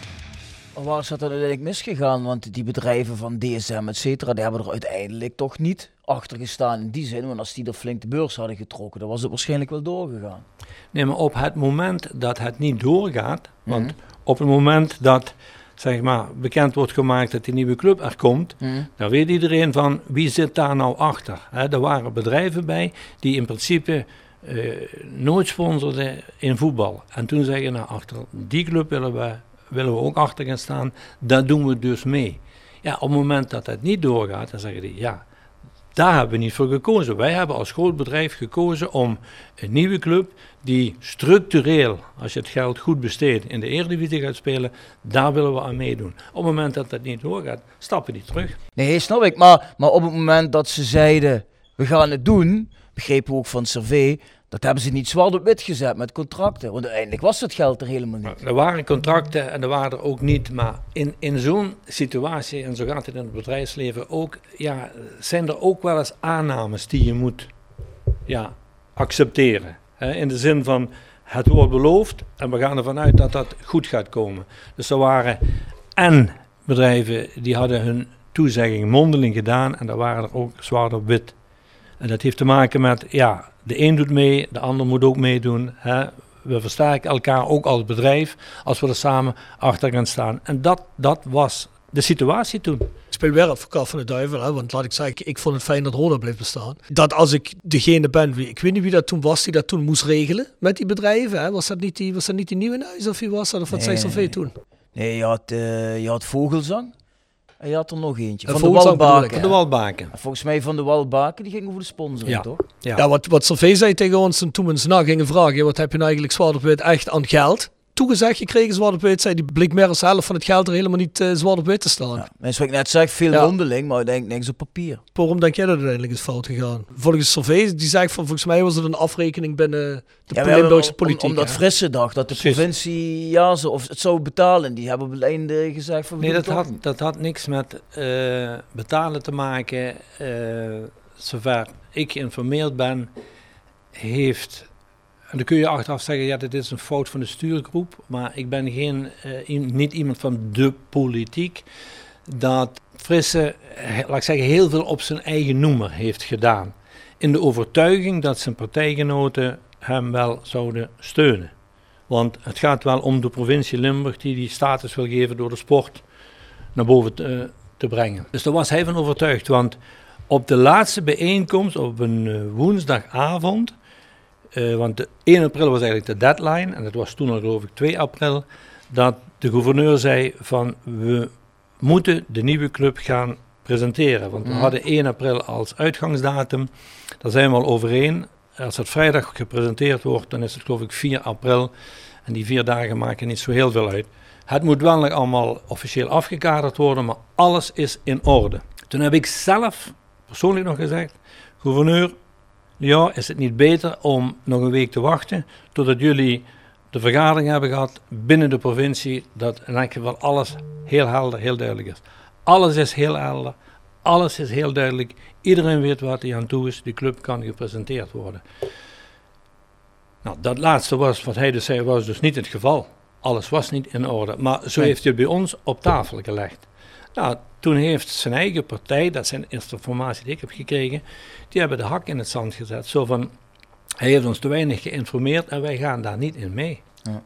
F: Waar is dat uiteindelijk misgegaan? Want die bedrijven van DSM, et cetera, die hebben er uiteindelijk toch niet achter gestaan in die zin. Want als die er flink de beurs hadden getrokken, dan was het waarschijnlijk wel doorgegaan.
G: Nee, maar op het moment dat het niet doorgaat, want op het moment dat zeg maar, bekend wordt gemaakt dat die nieuwe club er komt, dan weet iedereen van wie zit daar nou achter. Er waren bedrijven bij die in principe eh, nooit sponsorden in voetbal. En toen zeggen nou, achter die club willen we, willen we ook achter gaan staan, daar doen we dus mee. Ja, op het moment dat het niet doorgaat, dan zeggen die ja, daar hebben we niet voor gekozen. Wij hebben als groot bedrijf gekozen om een nieuwe club die structureel, als je het geld goed besteedt, in de Eredivisie gaat spelen, daar willen we aan meedoen. Op het moment dat dat niet doorgaat, stappen die terug.
F: Nee, snap ik. Maar, maar op het moment dat ze zeiden, we gaan het doen, begrepen we ook van Servé, dat hebben ze niet zwart op wit gezet met contracten. Want uiteindelijk was het geld er helemaal niet.
G: Er waren contracten en er waren er ook niet, maar in, in zo'n situatie, en zo gaat het in het bedrijfsleven ook, ja, zijn er ook wel eens aannames die je moet ja, accepteren. In de zin van, het wordt beloofd en we gaan ervan uit dat dat goed gaat komen. Dus er waren en bedrijven die hadden hun toezegging mondeling gedaan en er waren er ook zwart op wit. En dat heeft te maken met, ja, de een doet mee, de ander moet ook meedoen. Hè. We versterken elkaar ook als bedrijf als we er samen achter gaan staan. En dat, dat was de situatie toen.
E: Ik speel weer advocaat van de duivel, hè, want laat ik zeggen, ik vond het fijn dat Roda bleef bestaan. Dat als ik degene ben, wie, ik weet niet wie dat toen was, die dat toen moest regelen met die bedrijven. Hè. Was, dat niet die, was dat niet die Nieuwenhuis of wie was dat? Of wat zei
F: Nee.
E: Salvé toen?
F: Nee, je had, eh, je had Vogelzang en je had er nog eentje.
E: En
F: Van de Walbaken.
G: Van de Walbaken.
F: Volgens mij van de Walbaken, die ging over de sponsoring,
G: Ja.
F: toch?
G: Ja.
E: Ja, wat, wat Salvé zei tegen ons en toen we eens na gingen vragen, wat heb je nou eigenlijk zwart op wit echt aan geld? Toegezegd gekregen zwart op wit, zei die bleek meer als helft van het geld er helemaal niet eh, zwart op wit te staan.
F: Ja. Mensen wat ik net zeg, veel
E: Ja.
F: mondeling, maar uiteindelijk niks op papier.
E: Waarom denk jij dat uiteindelijk is fout gegaan? Volgens Salvé, die zegt van volgens mij was het een afrekening binnen de
F: Ja,
E: Limburgse politiek.
F: Om, omdat. Frisse dacht dat de
G: Precies.
F: provincie ja, ze, of het zou betalen. Die hebben op het einde gezegd van...
G: Nee, dat had, dat had niks met eh, betalen te maken. Eh, zover ik geïnformeerd ben, heeft. En dan kun je achteraf zeggen, ja, dit is een fout van de stuurgroep. Maar ik ben geen, eh, niet iemand van de politiek. Dat Frisse, laat ik zeggen, heel veel op zijn eigen noemer heeft gedaan. In de overtuiging dat zijn partijgenoten hem wel zouden steunen. Want het gaat wel om de provincie Limburg die die status wil geven door de sport naar boven te, eh, te brengen. Dus daar was hij van overtuigd. Want op de laatste bijeenkomst op een eh, woensdagavond, eh, want de 1 april was eigenlijk de deadline, en dat was toen al geloof ik 2 april, dat de gouverneur zei van we moeten de nieuwe club gaan presenteren. Want we hadden 1 april als uitgangsdatum, daar zijn we al overeen. Als het vrijdag gepresenteerd wordt, dan is het geloof ik 4 april. En die vier dagen maken niet zo heel veel uit. Het moet wel nog allemaal officieel afgekaderd worden, maar alles is in orde. Toen heb ik zelf persoonlijk nog gezegd, gouverneur, ja, is het niet beter om nog een week te wachten totdat jullie de vergadering hebben gehad binnen de provincie, dat in elk geval alles heel helder, heel duidelijk is. Alles is heel helder, alles is heel duidelijk. Iedereen weet wat hij aan toe is, de club kan gepresenteerd worden. Nou, dat laatste was, wat hij dus zei, was dus niet het geval. Alles was niet in orde. Maar zo heeft hij het bij ons op tafel gelegd. Nou, toen heeft zijn eigen partij, dat zijn eerste informatie die ik heb gekregen, die hebben de hak in het zand gezet. Zo van, hij heeft ons te weinig geïnformeerd en wij gaan daar niet in mee.
F: Ja.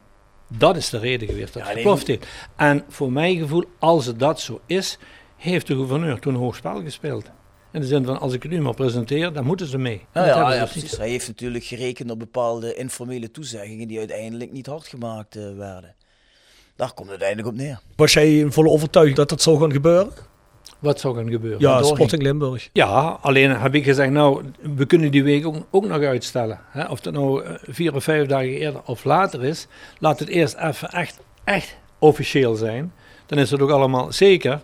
G: Dat is de reden geweest dat
F: Ja,
G: het
F: nee,
G: heeft. En voor mijn gevoel, als het dat zo is, heeft de gouverneur toen hoog spel gespeeld. In de zin van, als ik het nu maar presenteer, dan moeten ze mee.
F: Ja, ja,
G: dus niet.
F: precies. Hij heeft natuurlijk gerekend op bepaalde informele toezeggingen die uiteindelijk niet hard gemaakt eh, werden. Daar komt het uiteindelijk op neer.
E: Was jij in volle overtuiging dat dat zou gaan gebeuren?
G: Wat zou gaan gebeuren?
E: Ja. Sporting Limburg.
G: Ja, alleen heb ik gezegd, nou, we kunnen die week ook, ook nog uitstellen. Hè? Of dat nou eh, vier of vijf dagen eerder of later is, laat het eerst even echt, echt officieel zijn. Dan is het ook allemaal zeker.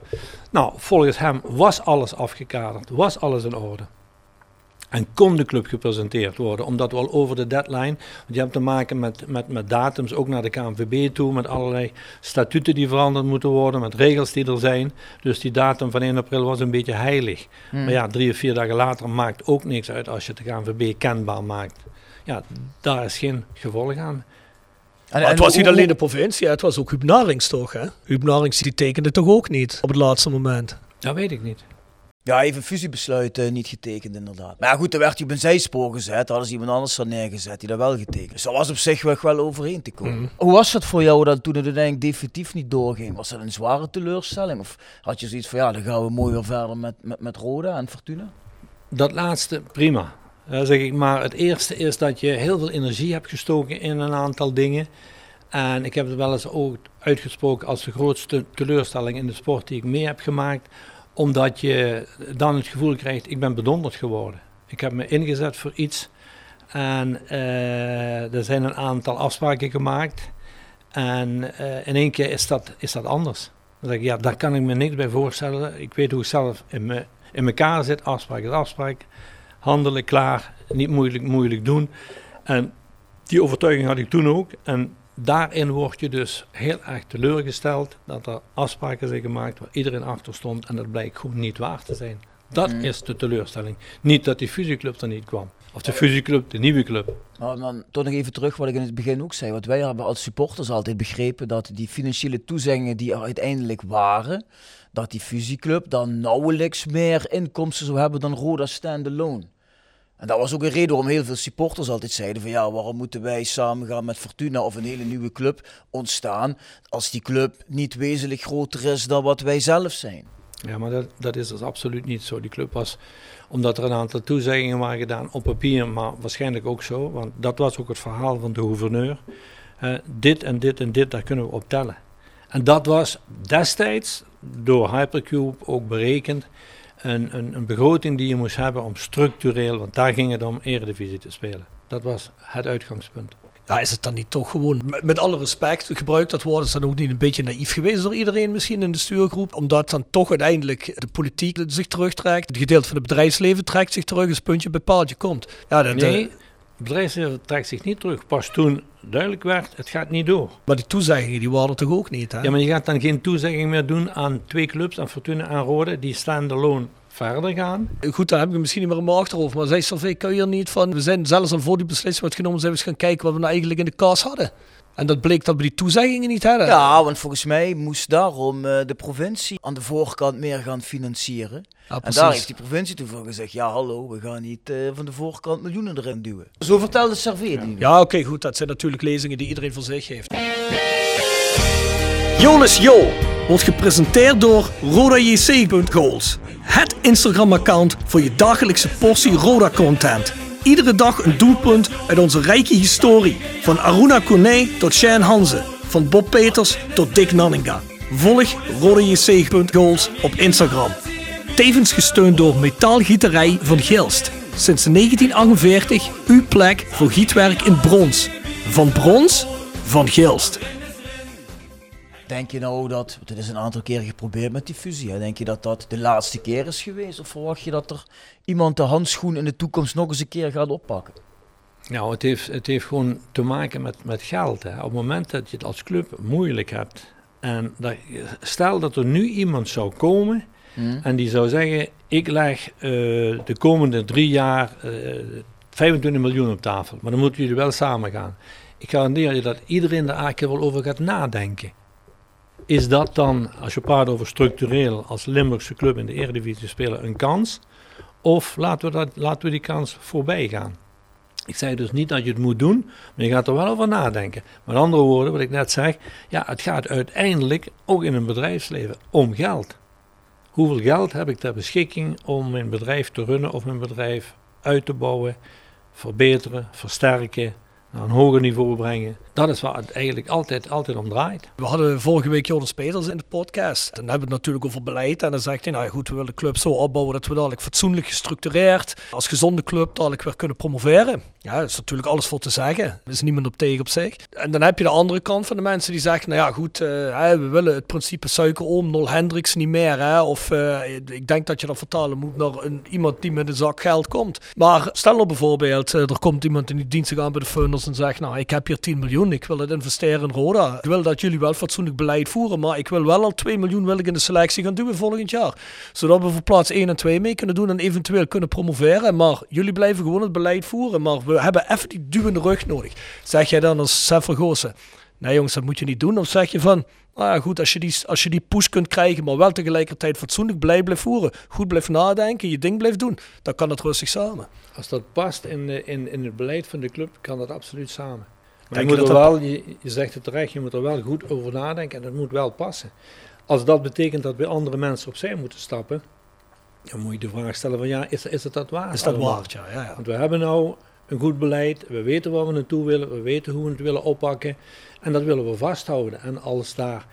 G: Nou, volgens hem was alles afgekaderd, was alles in orde. En kon de club gepresenteerd worden, omdat we al over de deadline, want je hebt te maken met, met, met datums, ook naar de KNVB toe, met allerlei statuten die veranderd moeten worden, met regels die er zijn. Dus die datum van 1 april was een beetje heilig.
F: Hmm.
G: Maar ja, drie of vier dagen later maakt ook niks uit als je de KNVB kenbaar maakt. Ja, daar is geen gevolg aan.
F: En,
E: Maar het
F: en
E: was niet alleen de provincie, het was ook Huub Narings toch? Hè? Huub Narings die tekende toch ook niet op het laatste moment.
G: Dat weet ik niet.
F: Ja, hij heeft een fusiebesluit eh, niet getekend inderdaad. Maar ja, goed, dan werd hij op een zijspoor gezet. Hadden ze iemand anders er neergezet die dat wel getekend. Dus dat was op zich wel, wel overeen te komen.
E: Mhm.
F: Hoe was het voor jou dat toen het uiteindelijk definitief niet doorging? Was dat een zware teleurstelling? Of had je zoiets van, ja, dan gaan we mooi weer verder met, met, met Roda en Fortuna?
G: Dat laatste, prima. Ja, zeg ik maar, het eerste is dat je heel veel energie hebt gestoken in een aantal dingen. En ik heb het wel eens ook uitgesproken als de grootste teleurstelling in de sport die ik mee heb gemaakt. Omdat je dan het gevoel krijgt, ik ben bedonderd geworden. Ik heb me ingezet voor iets. En eh, er zijn een aantal afspraken gemaakt. En eh, in één keer is dat, is dat anders. Dan zeg ik, ja, daar kan ik me niks bij voorstellen. Ik weet hoe ik zelf in, me, in elkaar zit. Afspraak is afspraak. Handelen, klaar. Niet moeilijk, moeilijk doen. En die overtuiging had ik toen ook. En daarin word je dus heel erg teleurgesteld dat er afspraken zijn gemaakt waar iedereen achter stond. En dat blijkt gewoon niet waar te zijn. Dat
F: Mm.
G: is de teleurstelling. Niet dat die fusieclub er niet kwam. Of de fusieclub, de nieuwe club.
F: Maar dan toch nog even terug wat ik in het begin ook zei. Want wij hebben als supporters altijd begrepen dat die financiële toezeggingen die er uiteindelijk waren, dat die fusieclub dan nauwelijks meer inkomsten zou hebben dan Roda standalone. En dat was ook een reden waarom heel veel supporters altijd zeiden van ja, waarom moeten wij samen gaan met Fortuna of een hele nieuwe club ontstaan als die club niet wezenlijk groter is dan wat wij zelf zijn.
G: Ja, maar dat, dat is dus absoluut niet zo. Die club was, omdat er een aantal toezeggingen waren gedaan op papier, maar waarschijnlijk ook zo, want dat was ook het verhaal van de gouverneur. Eh, dit en dit en dit, daar kunnen we op tellen. En dat was destijds door Hypercube ook berekend. Een, een, een begroting die je moest hebben om structureel, want daar ging het om, eredivisie te spelen. Dat was het uitgangspunt.
E: Ja, is het dan niet toch gewoon, met, met alle respect, gebruikt dat woord, is dan ook niet een beetje naïef geweest door iedereen misschien in de stuurgroep? Omdat dan toch uiteindelijk de politiek zich terugtrekt, het gedeelte van het bedrijfsleven trekt zich terug als het puntje bij paaltje komt. Ja, dat,
G: Nee, het bedrijfsleven trekt zich niet terug. Pas toen duidelijk werd, het gaat niet door.
E: maar die toezeggingen die waren toch ook niet, hè?
G: Ja, maar je gaat dan geen toezegging meer doen aan twee clubs, aan Fortuna en Rode, die standalone verder gaan.
E: Goed, daar heb ik misschien niet meer in mijn achterhoofd, maar zei Salvé, kun je er niet van, we zijn zelfs al voor die beslissing genomen, zijn we eens gaan kijken wat we nou eigenlijk in de kas hadden. En dat bleek dat we die toezeggingen niet hadden.
F: Ja, want volgens mij moest daarom eh, de provincie aan de voorkant meer gaan financieren.
E: Ja,
F: En daar heeft die provincie toen voor gezegd, ja hallo, we gaan niet eh, van de voorkant miljoenen erin duwen. Zo vertelde Serveer die.
E: Ja, oké, goed. Dat zijn natuurlijk lezingen die iedereen voor zich heeft. Jolis Jo wordt gepresenteerd door RodaJC.goals. Het Instagram-account voor je dagelijkse portie Roda-content. Iedere dag een doelpunt uit onze rijke historie. Van Aruna Kone tot Shane Hanze. Van Bob Peters tot Dick Nanninga. Volg RodaJC.goals op Instagram. Tevens gesteund door Metaalgieterij van Gilst. Sinds 1948 uw plek voor gietwerk in brons. Van brons, van Gilst.
F: Denk je nou dat, want het is een aantal keren geprobeerd met die fusie, hè? denk je dat dat de laatste keer is geweest? Of verwacht je dat er iemand de handschoen in de toekomst nog eens een keer gaat oppakken?
G: Nou, het heeft, het heeft gewoon te maken met, met geld. Hè. Op het moment dat je het als club moeilijk hebt. En dat, stel dat er nu iemand zou komen en die zou zeggen: Ik leg eh, de komende drie jaar eh 25 miljoen op tafel. Maar dan moeten jullie wel samen gaan. Ik garandeer je dat iedereen daar eigenlijk wel over gaat nadenken. Is dat dan, als je praat over structureel, als Limburgse club in de Eredivisie spelen, een kans? Of laten we, dat, laten we die kans voorbij gaan? Ik zeg dus niet dat je het moet doen, maar je gaat er wel over nadenken. Met andere woorden, wat ik net zeg, ja, het gaat uiteindelijk ook in een bedrijfsleven om geld. Hoeveel geld heb ik ter beschikking om mijn bedrijf te runnen of mijn bedrijf uit te bouwen, verbeteren, versterken, naar een hoger niveau brengen. Dat is waar het eigenlijk altijd, altijd om draait.
E: We hadden vorige week Jonas Peters in de podcast. Dan hebben we het natuurlijk over beleid. En dan zegt hij, nou goed, we willen de club zo opbouwen dat we dadelijk fatsoenlijk gestructureerd, als gezonde club dadelijk weer kunnen promoveren. Ja, is natuurlijk alles voor te zeggen. Er is niemand op tegen op zich. En dan heb je de andere kant van de mensen die zeggen, nou ja, goed, uh, we willen het principe suikeroom, Nol Hendricks niet meer. Hè? Of uh, ik denk dat je dat vertalen moet naar een, iemand die met een zak geld komt. Maar stel nou bijvoorbeeld, uh, er komt iemand in die dienst aan bij de funders en zegt, nou, ik heb hier 10 miljoen, ik wil het investeren in Roda. Ik wil dat jullie wel fatsoenlijk beleid voeren, maar ik wil wel al 2 miljoen wil ik in de selectie gaan doen volgend jaar. Zodat we voor plaats 1 en 2 mee kunnen doen en eventueel kunnen promoveren. Maar jullie blijven gewoon het beleid voeren, maar we hebben even die duwende rug nodig. Zeg jij dan als Sef Vergozen, nee jongens, dat moet je niet doen. Of zeg je van, nou ja, goed, als je, die, als je die push kunt krijgen, maar wel tegelijkertijd fatsoenlijk beleid blijft voeren, goed blijft nadenken, je ding blijft doen, dan kan dat rustig samen.
G: Als dat past in, in, in het beleid van de club, kan dat absoluut samen. Je, moet er wel, je, je zegt het terecht, je moet er wel goed over nadenken en dat moet wel passen. Als dat betekent dat we andere mensen opzij moeten stappen, dan moet je de vraag stellen van ja, is, is het dat waard?
E: Is dat waard, ja, ja, ja.
G: Want we hebben nou een goed beleid, we weten waar we naartoe willen, we weten hoe we het willen oppakken en dat willen we vasthouden. En als daar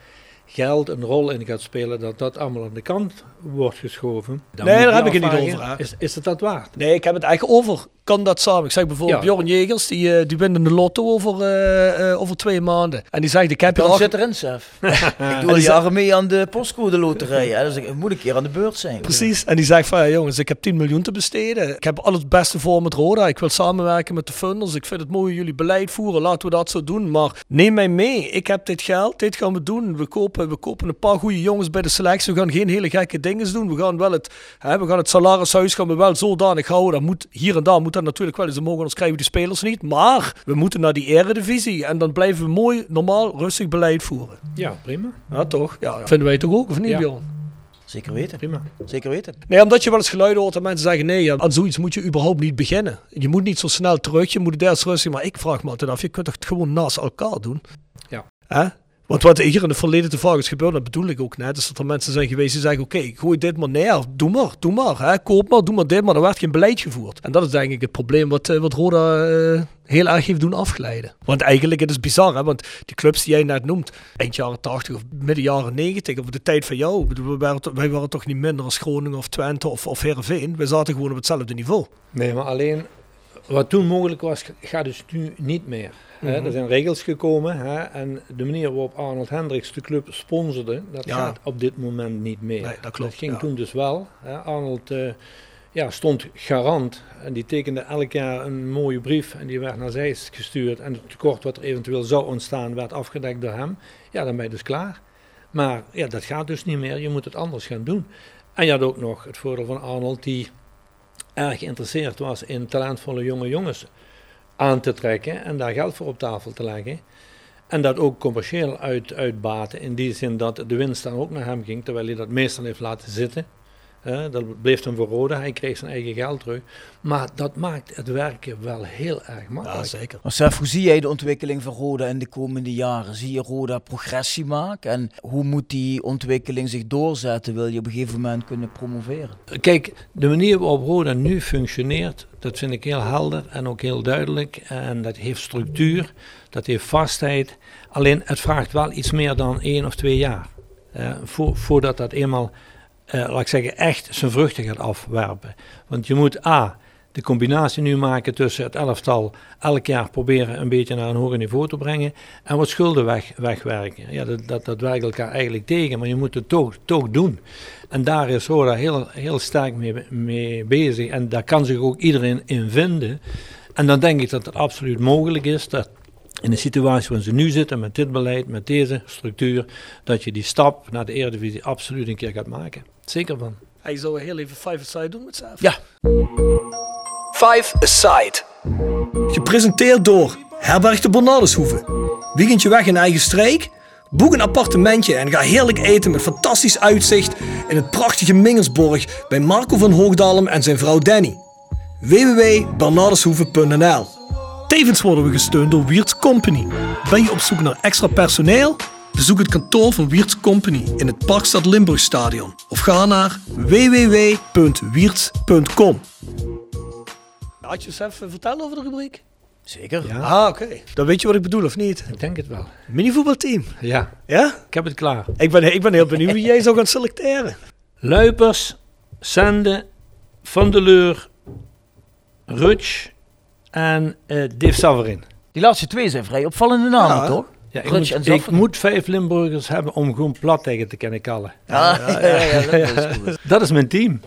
G: geld een rol in gaat spelen, dat dat allemaal aan de kant wordt geschoven.
E: nee, daar heb ik het niet over.
G: Is, is het dat waard?
E: Nee, ik heb het eigenlijk over. Kan dat samen? Ik zeg bijvoorbeeld, ja. Bjorn Jegers, die, uh, die wint de lotto over, uh, uh, over twee maanden. En die zegt, ik heb
F: Dan zit erin, zelf. ik doe al jaren mee aan de postcode loterij. Hè, dus ik moet een keer aan de beurt zijn.
E: Precies. En die zegt van, ja, jongens, ik heb 10 miljoen te besteden. Ik heb al het beste voor met Roda. Ik wil samenwerken met de funders. Ik vind het mooi jullie beleid voeren. Laten we dat zo doen. Maar neem mij mee. Ik heb dit geld. Dit gaan we doen. We kopen, we kopen een paar goede jongens bij de selectie. We gaan geen hele gekke dingen doen. We gaan wel het, hè, we gaan het salarishuis gaan we wel zodanig houden. Dat moet, hier en daar moet dat natuurlijk wel eens mogen, anders krijgen we die spelers niet. Maar we moeten naar die eredivisie. En dan blijven we mooi, normaal, rustig beleid voeren.
G: Ja, prima.
E: Ja, toch? Ja, Vinden wij toch ook, of niet, ja. Bjorn?
F: Zeker weten.
G: Prima.
F: Zeker weten.
E: Nee, omdat je wel eens geluiden hoort en mensen zeggen: nee, aan zoiets moet je überhaupt niet beginnen. Je moet niet zo snel terug, je moet het eerst rustig. Maar ik vraag me altijd af: je kunt het gewoon naast elkaar doen.
G: Ja.
E: Hè? Want wat hier in het verleden te vaak is gebeurd, dat bedoel ik ook net, is dat er mensen zijn geweest die zeggen, oké, gooi dit maar neer, doe maar, doe maar, hè, koop maar, doe maar dit, maar er werd geen beleid gevoerd. En dat is denk ik het probleem wat, wat Roda uh, heel erg heeft doen afglijden. Want eigenlijk, het is bizar, hè, want die clubs die jij net noemt, eind jaren 80 of midden jaren 90, of de tijd van jou, wij waren, wij waren toch niet minder als Groningen of Twente of, of Heerenveen, wij zaten gewoon op hetzelfde niveau.
G: Nee, maar alleen, wat toen mogelijk was, gaat dus nu niet meer. Mm -hmm. Er zijn regels gekomen hè, en de manier waarop Arnold Hendricks de club sponsorde, dat ja. gaat op dit moment niet meer.
E: Nee, dat, klopt,
G: dat ging
E: ja.
G: toen dus wel. Hè. Arnold uh, ja, stond garant en die tekende elk jaar een mooie brief en die werd naar zij gestuurd en het tekort wat er eventueel zou ontstaan werd afgedekt door hem. Ja, dan ben je dus klaar. Maar ja, dat gaat dus niet meer, je moet het anders gaan doen. En je had ook nog het voordeel van Arnold die erg geïnteresseerd was in talentvolle jonge jongens aan te trekken en daar geld voor op tafel te leggen. En dat ook commercieel uit, uitbaten, in die zin dat de winst dan ook naar hem ging, terwijl hij dat meestal heeft laten zitten. Uh, dat bleef dan voor Roda, hij kreeg zijn eigen geld terug. Maar dat maakt het werken wel heel erg makkelijk.
E: Ja, zeker.
F: Maar Sef, hoe zie jij de ontwikkeling van Roda in de komende jaren? Zie je Roda progressie maken? En hoe moet die ontwikkeling zich doorzetten? Wil je op een gegeven moment kunnen promoveren?
G: Kijk, de manier waarop Roda nu functioneert, dat vind ik heel helder en ook heel duidelijk. En dat heeft structuur, dat heeft vastheid. Alleen het vraagt wel iets meer dan één of twee jaar. Uh, voor, voordat dat eenmaal uh, laat ik zeggen, echt zijn vruchten gaat afwerpen. Want je moet A, de combinatie nu maken tussen het elftal elk jaar proberen een beetje naar een hoger niveau te brengen en wat schulden weg, wegwerken. Ja, dat, dat, dat werkt elkaar eigenlijk tegen, maar je moet het toch, toch doen. En daar is Roda heel, heel sterk mee, mee bezig en daar kan zich ook iedereen in vinden. En dan denk ik dat het absoluut mogelijk is dat in de situatie waarin ze nu zitten, met dit beleid, met deze structuur, dat je die stap naar de Eredivisie absoluut een keer gaat maken. Zeker van.
E: Hij zou heel even Five Aside doen met zelf.
F: Ja.
E: Five Aside. Gepresenteerd door Herberg de Bernardeshoeve. Weekendje weg in eigen streek? Boek een appartementje en ga heerlijk eten met fantastisch uitzicht in het prachtige Mingersborg bij Marco van Hoogdalem en zijn vrouw Danny. www.bernardeshoeven.nl Tevens worden we gesteund door Wiert's Company. Ben je op zoek naar extra personeel? Bezoek het kantoor van Wiert's Company in het Parkstad Limburgstadion of ga naar www.wierts.com. Had je eens even vertellen over de rubriek?
F: Zeker.
G: Ja,
E: Ah, oké. Dan weet je wat ik bedoel, of niet?
G: ik denk het wel.
E: Minivoetbalteam.
G: Ja,
E: Ja?
G: ik heb het klaar.
E: Ik ben, ik ben heel benieuwd wie jij zou gaan selecteren.
G: Luipers, Sende, Van der Leur, Rutsch en eh Dave Saverin.
F: Die laatste twee zijn vrij opvallende namen,
E: Ja.
F: toch?
G: Ja, ik, moet, ik
F: Saverin.
G: moet vijf Limburgers hebben om gewoon plat tegen te kunnen kallen.
F: Ja, ja, ja, ja, dat is goed.
G: Dat is mijn team.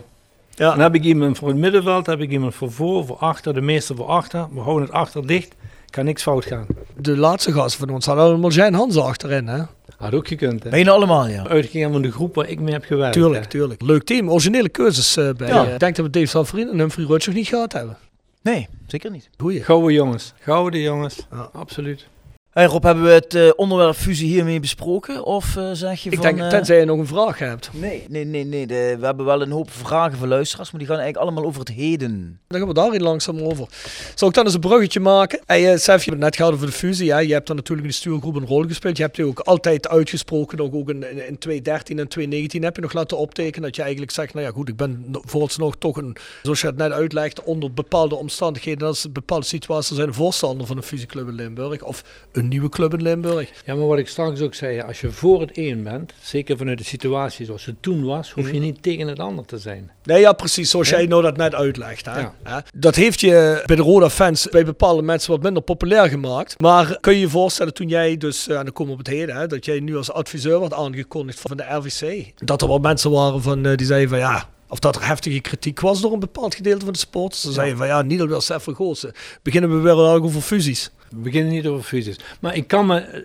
E: Ja.
G: Dan heb ik iemand voor het middenveld, heb ik iemand voor voor, voor achter, de meeste voor achter. We houden het achter dicht, kan niks fout gaan.
E: De laatste gasten van ons hadden allemaal zijn Hansen achterin, hè?
G: Had ook gekund, hè.
F: Bijna allemaal, ja.
G: Uitgegaan van de groep waar ik mee heb gewerkt.
E: Tuurlijk,
G: hè.
E: tuurlijk. Leuk team. Originele keuzes eh, bij.
F: Ja.
E: eh, Ik denk dat we Dave Salverin en Humphrey Rutsch nog niet gehad hebben.
F: Nee, zeker niet.
E: Goeie.
G: Gouden jongens. Gouden jongens.
E: Ja.
G: Absoluut.
F: Hey Rob, hebben we het eh, onderwerp fusie hiermee besproken? Of eh, zeg je
E: Ik
F: van...
E: denk,
F: eh,
E: tenzij je nog een vraag hebt.
F: Nee, nee, nee. nee de, we hebben wel een hoop vragen van luisteraars, maar die gaan eigenlijk allemaal over het heden.
E: Dan gaan we daar hier langzaam over. Zal ik dan eens een bruggetje maken? Hey, uh, Sef, je hebt het net gehad over de fusie. Hè? Je hebt dan natuurlijk in de stuurgroep een rol gespeeld. Je hebt die ook altijd uitgesproken. Ook, ook in, in, in 2013 en 2019 heb je nog laten optekenen dat je eigenlijk zegt, nou ja goed, ik ben no- vooralsnog toch een, zoals je het net uitlegt, onder bepaalde omstandigheden, als bepaalde situaties zijn, een voorstander van een fusieclub in Limburg. Of een nieuwe club in Limburg.
G: Ja, maar wat ik straks ook zei, als je voor het een bent, zeker vanuit de situatie zoals het toen was, hoef je
E: Mhm.
G: niet tegen het ander te zijn.
E: Nee, ja, precies. Zoals jij nou dat net uitlegt. Hè?
G: Ja.
E: Dat heeft je bij de Roda-fans bij bepaalde mensen wat minder populair gemaakt. Maar kun je je voorstellen toen jij dus, eh, en dan komen we op het heden, hè, dat jij nu als adviseur werd aangekondigd van de RVC. Dat er wel mensen waren van, eh, die zeiden van ja... Of dat er heftige kritiek was door een bepaald gedeelte van de sporters. Ze zeiden van ja, niet alweer Sef van Goossen. Beginnen we weer al over fusies.
G: We beginnen niet over fusies. Maar ik kan me eh,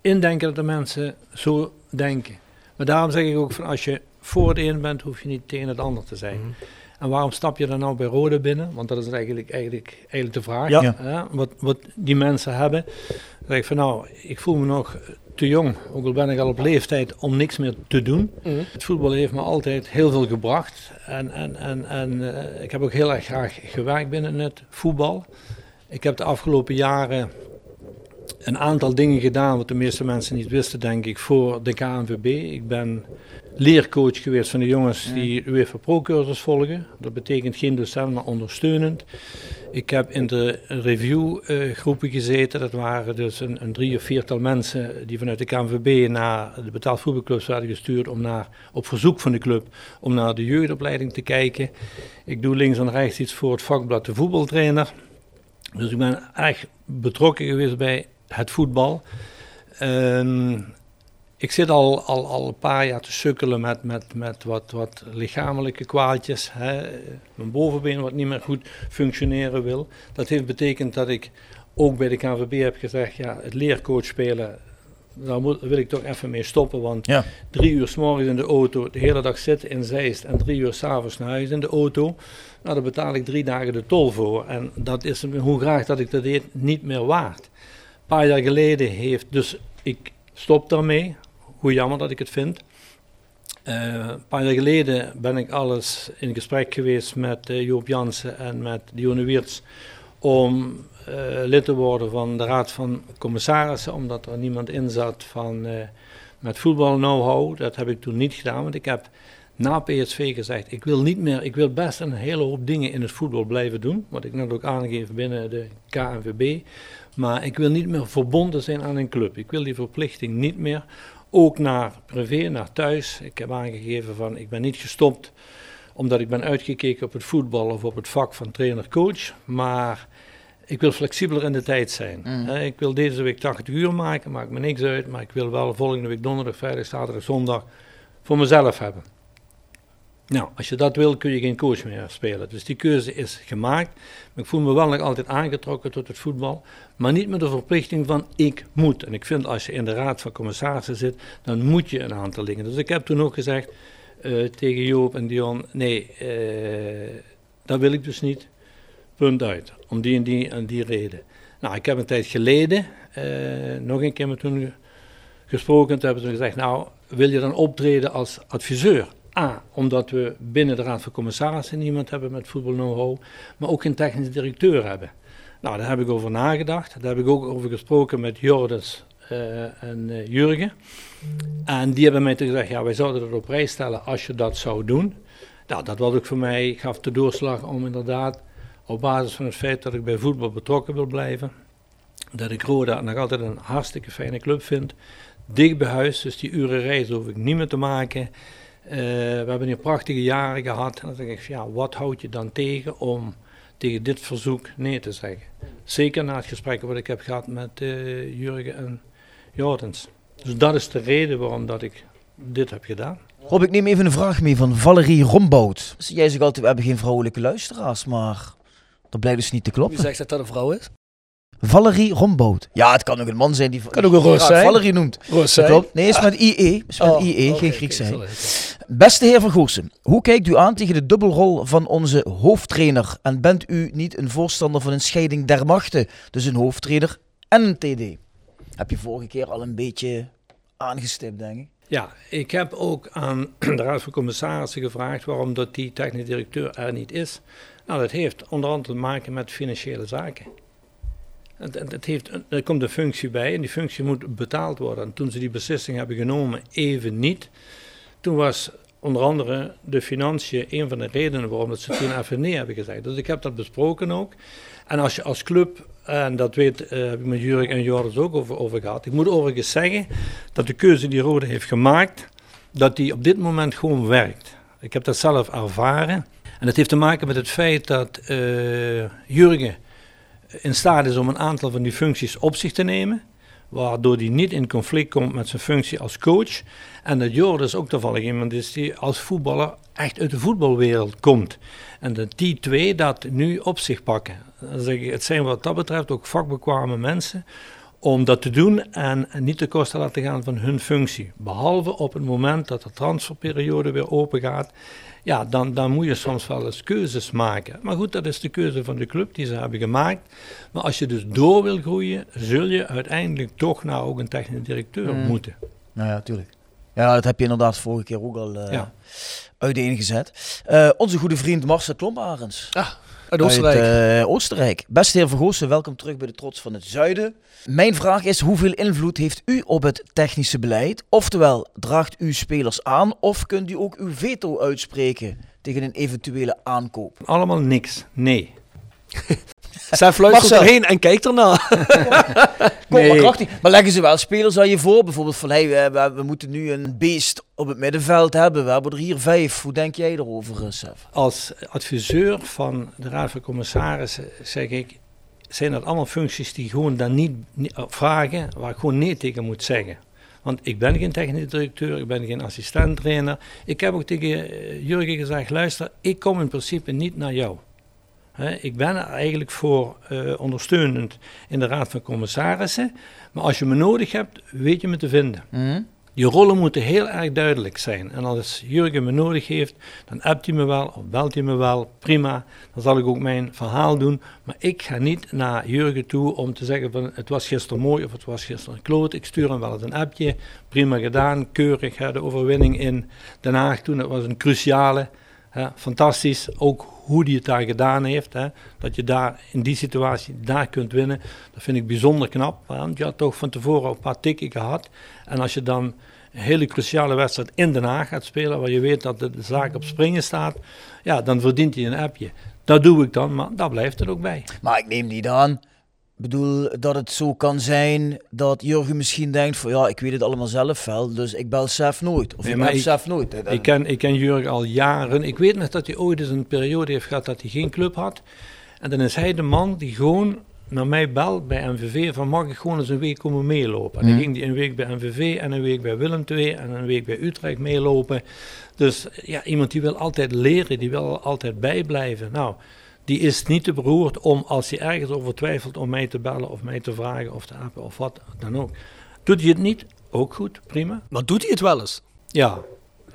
G: indenken dat de mensen zo denken. Maar daarom zeg ik ook van als je voor het een bent, hoef je niet tegen het ander te zijn.
E: Mhm.
G: En waarom stap je dan nou bij Rode binnen? Want dat is eigenlijk, eigenlijk, eigenlijk de vraag.
E: Ja.
G: Wat, wat die mensen hebben. Dan zeg ik van nou, ik voel me nog te jong, ook al ben ik al op leeftijd, om niks meer te doen. Het voetbal heeft me altijd heel veel gebracht. En, en, en, en eh, ik heb ook heel erg graag gewerkt binnen het voetbal. Ik heb de afgelopen jaren een aantal dingen gedaan wat de meeste mensen niet wisten, denk ik, voor de KNVB. Ik ben leercoach geweest van de jongens die UEFA Pro-cursus volgen. Dat betekent geen docent, maar ondersteunend. Ik heb in de reviewgroepen gezeten. Dat waren dus een, een drie of viertal mensen die vanuit de KNVB naar de betaald voetbalclubs werden gestuurd om naar, op verzoek van de club, om naar de jeugdopleiding te kijken. Ik doe links en rechts iets voor het vakblad de voetbaltrainer. Dus ik ben erg betrokken geweest bij het voetbal. Ehm, ik zit al, al, al een paar jaar te sukkelen met, met, met wat, wat lichamelijke kwaaltjes. Hè. Mijn bovenbeen wat niet meer goed functioneren wil. Dat heeft betekend dat ik ook bij de KNVB heb gezegd, ja, het leercoach spelen, daar moet, wil ik toch even mee stoppen. Want
F: Ja.
G: drie uur s morgens in de auto, de hele dag zitten in Zeist en drie uur s'avonds naar huis in de auto. Nou, daar betaal ik drie dagen de tol voor. En dat is, hoe graag dat ik dat deed, niet meer waard. Een paar jaar geleden heeft, dus ik stop daarmee. Hoe jammer dat ik het vind. Eh, een paar jaar geleden ben ik alles in gesprek geweest met eh, Joop Jansen en met Dionne Wiertz om eh, lid te worden van de Raad van Commissarissen, omdat er niemand in zat van, met voetbal know-how. Dat heb ik toen niet gedaan, want ik heb na PSV gezegd, ik wil niet meer, ik wil best een hele hoop dingen in het voetbal blijven doen, wat ik net ook aangeef binnen de KNVB, maar ik wil niet meer verbonden zijn aan een club. Ik wil die verplichting niet meer, ook naar privé, naar thuis. Ik heb aangegeven van, ik ben niet gestopt omdat ik ben uitgekeken op het voetbal of op het vak van trainer-coach, maar ik wil flexibeler in de tijd zijn.
F: Mm.
G: Ik wil deze week 80 uur maken, maakt me niks uit, maar ik wil wel volgende week donderdag, vrijdag, zaterdag, zondag voor mezelf hebben. Nou, als je dat wil, kun je geen coach meer spelen. Dus die keuze is gemaakt. Maar ik voel me wel nog altijd aangetrokken tot het voetbal. Maar niet met de verplichting van ik moet. En ik vind als je in de raad van commissarissen zit, dan moet je een aantal dingen. Dus ik heb toen ook gezegd eh, tegen Joop en Dion, nee, eh, dat wil ik dus niet. Punt uit. Om die en die en die reden. Nou, ik heb een tijd geleden eh, nog een keer me toen gesproken. Toen hebben ze gezegd, nou, wil je dan optreden als adviseur? A, omdat we binnen de Raad van Commissarissen niemand hebben met voetbal know-how, maar ook geen technisch directeur hebben. Nou, daar heb ik over nagedacht. Daar heb ik ook over gesproken met Jordens uh, en uh, Jurgen. En die hebben mij toen gezegd, ja, wij zouden dat op prijs stellen als je dat zou doen. Nou, dat was ook voor mij, gaf de doorslag om inderdaad, op basis van het feit dat ik bij voetbal betrokken wil blijven, dat ik Roda nog altijd een hartstikke fijne club vind. Dicht bij huis, dus die uren reizen hoef ik niet meer te maken. Uh, we hebben hier prachtige jaren gehad. En dan denk ik, ja, wat houd je dan tegen om tegen dit verzoek nee te zeggen? Zeker na het gesprek wat ik heb gehad met uh, Jurgen en Jordens. Dus dat is de reden waarom dat ik dit heb gedaan.
F: Rob, ik neem even een vraag mee van Valerie Rombout. Jij zegt altijd, we hebben geen vrouwelijke luisteraars, maar dat blijkt dus niet te kloppen.
E: Wie zegt dat dat een vrouw is?
F: Valerie Rombout. Ja, het kan ook een man zijn die
E: kan ook een Roos zijn.
F: Valerie noemt.
E: Roos zijn.
F: Klopt. Nee, is met IE. Is met
E: Oh,
F: IE, geen Grieks zijn. Beste heer Van Goossen, hoe kijkt u aan tegen de dubbelrol van onze hoofdtrainer? En bent u niet een voorstander van een scheiding der machten? Dus een hoofdtrainer en een TD? Heb je vorige keer al een beetje aangestipt, denk ik.
G: Ja, ik heb ook aan de Raad van Commissarissen gevraagd waarom dat die technisch directeur er niet is. Nou, dat heeft onder andere te maken met financiële zaken. Het, heeft, er komt een functie bij en die functie moet betaald worden. En toen ze die beslissing hebben genomen, even niet. Toen was onder andere de financiën een van de redenen waarom dat ze toen even nee hebben gezegd. Dus ik heb dat besproken ook. En als je als club, en dat weet, eh, heb ik met Jurk en Joris ook over, over gehad. Ik moet overigens zeggen dat de keuze die Rode heeft gemaakt, dat die op dit moment gewoon werkt. Ik heb dat zelf ervaren. En dat heeft te maken met het feit dat eh Jurgen in staat is om een aantal van die functies op zich te nemen. Waardoor hij niet in conflict komt met zijn functie als coach. En dat Joris ook toevallig iemand is die als voetballer echt uit de voetbalwereld komt. En dat die twee dat nu op zich pakken. Het zijn wat dat betreft ook vakbekwame mensen om dat te doen en, niet te kosten laten gaan van hun functie. Behalve op het moment dat de transferperiode weer open gaat. Ja, dan, dan moet je soms wel eens keuzes maken. Maar goed, dat is de keuze van de club die ze hebben gemaakt. Maar als je dus door wil groeien, zul je uiteindelijk toch naar ook een technisch directeur
F: Mm.
G: moeten.
F: Nou ja, tuurlijk. Ja, dat heb je inderdaad vorige keer ook al eh
G: Ja.
F: uiteengezet. Eh, onze goede vriend Marcel Klomparens.
E: Uit Oostenrijk.
F: Uit eh, Oostenrijk. Beste heer Vergoosen, welkom terug bij de Trots van het Zuiden. Mijn vraag is, hoeveel invloed heeft u op het technische beleid? Oftewel, draagt u spelers aan of kunt u ook uw veto uitspreken tegen een eventuele aankoop?
G: Allemaal niks. Nee.
E: Sef luistert
F: Marcel.
E: erheen en kijkt ernaar.
F: Kom
G: Nee.
F: maar krachtig. Maar leggen ze wel spelers aan je voor? Bijvoorbeeld van, hey, we, we, we moeten nu een beest op het middenveld hebben. We hebben er hier vijf. Hoe denk jij erover, eh, Sef?
G: Als adviseur van de Raad van Commissarissen zeg ik, zijn dat allemaal functies die gewoon dan niet, niet eh, vragen, waar ik gewoon nee tegen moet zeggen. Want ik ben geen technisch directeur, ik ben geen assistent-trainer. Ik heb ook tegen eh, Jurgen gezegd, luister, ik kom in principe niet naar jou. Ik ben er eigenlijk voor eh, ondersteunend in de Raad van Commissarissen. Maar als je me nodig hebt, weet je me te vinden. Die rollen moeten heel erg duidelijk zijn. En als Jurgen me nodig heeft, dan appt hij me wel of belt hij me wel. Prima, dan zal ik ook mijn verhaal doen. Maar ik ga niet naar Jurgen toe om te zeggen van het was gisteren mooi of het was gisteren een kloot. Ik stuur hem wel eens een appje. Prima gedaan, keurig. Hè, de overwinning in Den Haag toen, dat was een cruciale. Fantastisch, ook hoe hij het daar gedaan heeft. Hè, dat je daar in die situatie daar kunt winnen. Dat vind ik bijzonder knap. Want je had toch van tevoren een paar tikken gehad. En als je dan een hele cruciale wedstrijd in Den Haag gaat spelen, waar je weet dat de zaak op springen staat, ja, dan verdient hij een appje. Dat doe ik dan, maar daar blijft het ook bij.
F: Maar ik neem niet aan. Ik bedoel, dat het zo kan zijn dat Jurgen misschien denkt van ja, ik weet het allemaal zelf wel, dus ik bel Sef nooit. Of
G: Nee,
F: ik bel
G: ik-
F: Sef nooit.
G: Ik ken, ik ken Jurgen al jaren. Ik weet nog dat hij ooit eens een periode heeft gehad dat hij geen club had. En dan is hij de man die gewoon naar mij belt bij MVV van mag ik gewoon eens een week komen meelopen. En dan
F: Mhm.
G: ging hij een week bij MVV en een week bij Willem II en een week bij Utrecht meelopen. Dus ja, iemand die wil altijd leren, die wil altijd bijblijven. Nou, die is niet te beroerd om als hij ergens over twijfelt om mij te bellen of mij te vragen of te appen of wat dan ook. Doet hij het niet? Ook goed, prima.
E: Maar doet hij het wel eens?
G: Ja.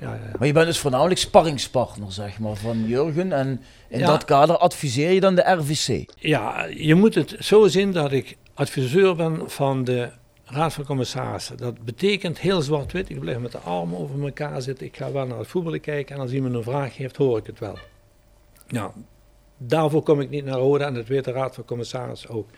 G: Ja, ja, ja.
F: Maar je bent dus voornamelijk sparringspartner, zeg maar, van Jurgen. En in
G: Ja.
F: dat kader adviseer je dan de RVC.
G: Ja, je moet het zo zien dat ik adviseur ben van de raad van commissarissen. Dat betekent heel zwart-wit. Ik blijf met de armen over elkaar zitten. Ik ga wel naar het voetballen kijken. En als iemand een vraag heeft, hoor ik het wel. Nou, daarvoor kom ik niet naar Roda. En dat weet de raad van commissarissen ook.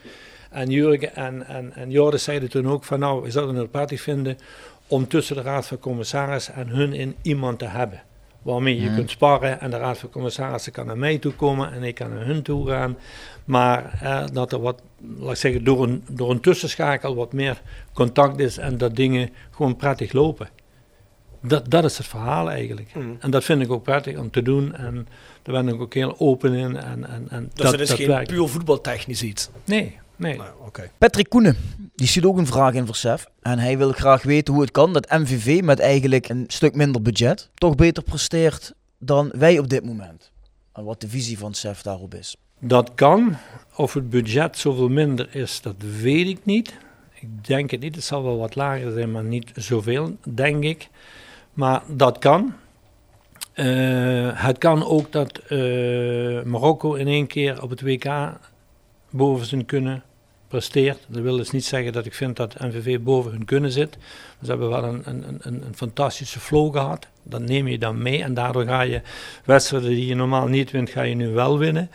G: En Jurgen en, en, en Joris zeiden toen ook van nou, we zouden het prettig vinden om tussen de raad van commissarissen en hun in iemand te hebben. Waarmee je
F: Mhm.
G: kunt sparren en de raad van commissarissen kan naar mij toe komen en ik kan naar hun toe gaan. Maar eh, dat er wat, laat ik zeggen, door een, door een tussenschakel wat meer contact is en dat dingen gewoon prettig lopen. Dat, dat is het verhaal eigenlijk.
E: Mm.
G: En dat vind ik ook prettig om te doen en daar ben ik ook heel open in. En, en, en
E: Dus dat, is geen
G: werkt.
E: puur voetbaltechnisch iets.
G: Nee, nee.
E: Nou, oké.
F: Patrick Koenen, die ziet ook een vraag in Versef. En hij wil graag weten hoe het kan dat MVV met eigenlijk een stuk minder budget toch beter presteert dan wij op dit moment. En wat de visie van SEF daarop is.
G: Dat kan. Of het budget zoveel minder is, dat weet ik niet. Ik denk het niet. Het zal wel wat lager zijn, maar niet zoveel, denk ik. Maar dat kan. Eh, het kan ook dat eh, Marokko in één keer op het WK boven zijn kunnen presteert. Dat wil dus niet zeggen dat ik vind dat NVV boven hun kunnen zit. Ze hebben wel een, een, een, een fantastische flow gehad. Dat neem je dan mee en daardoor ga je wedstrijden die je normaal niet wint, ga je nu wel winnen.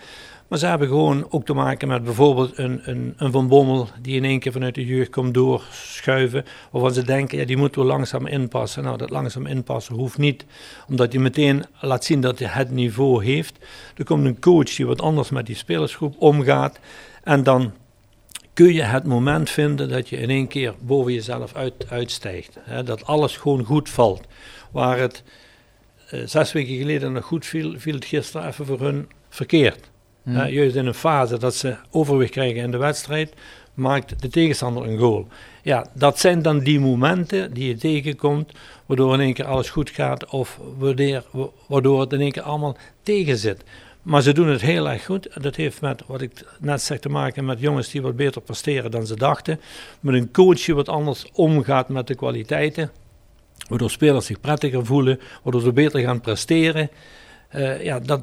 G: Maar ze hebben gewoon ook te maken met bijvoorbeeld een, een, een Van Bommel die in één keer vanuit de jeugd komt doorschuiven. Waarvan ze denken, ja, die moeten we langzaam inpassen. Nou, dat langzaam inpassen hoeft niet, omdat je meteen laat zien dat hij het niveau heeft. Er komt een coach die wat anders met die spelersgroep omgaat. En dan kun je het moment vinden dat je in één keer boven jezelf uit, uitstijgt. Dat alles gewoon goed valt. Waar het eh, zes weken geleden nog goed viel, viel het gisteren even voor hun verkeerd.
F: Hmm.
G: Juist in een fase dat ze overwicht krijgen in de wedstrijd, maakt de tegenstander een goal. Ja, dat zijn dan die momenten die je tegenkomt, waardoor in één keer alles goed gaat of waardoor, het in één keer allemaal tegen zit. Maar ze doen het heel erg goed. Dat heeft met, wat ik net zeg, te maken met jongens die wat beter presteren dan ze dachten. Met een coach die wat anders omgaat met de kwaliteiten. Waardoor spelers zich prettiger voelen, waardoor ze beter gaan presteren. Eh, ja, dat,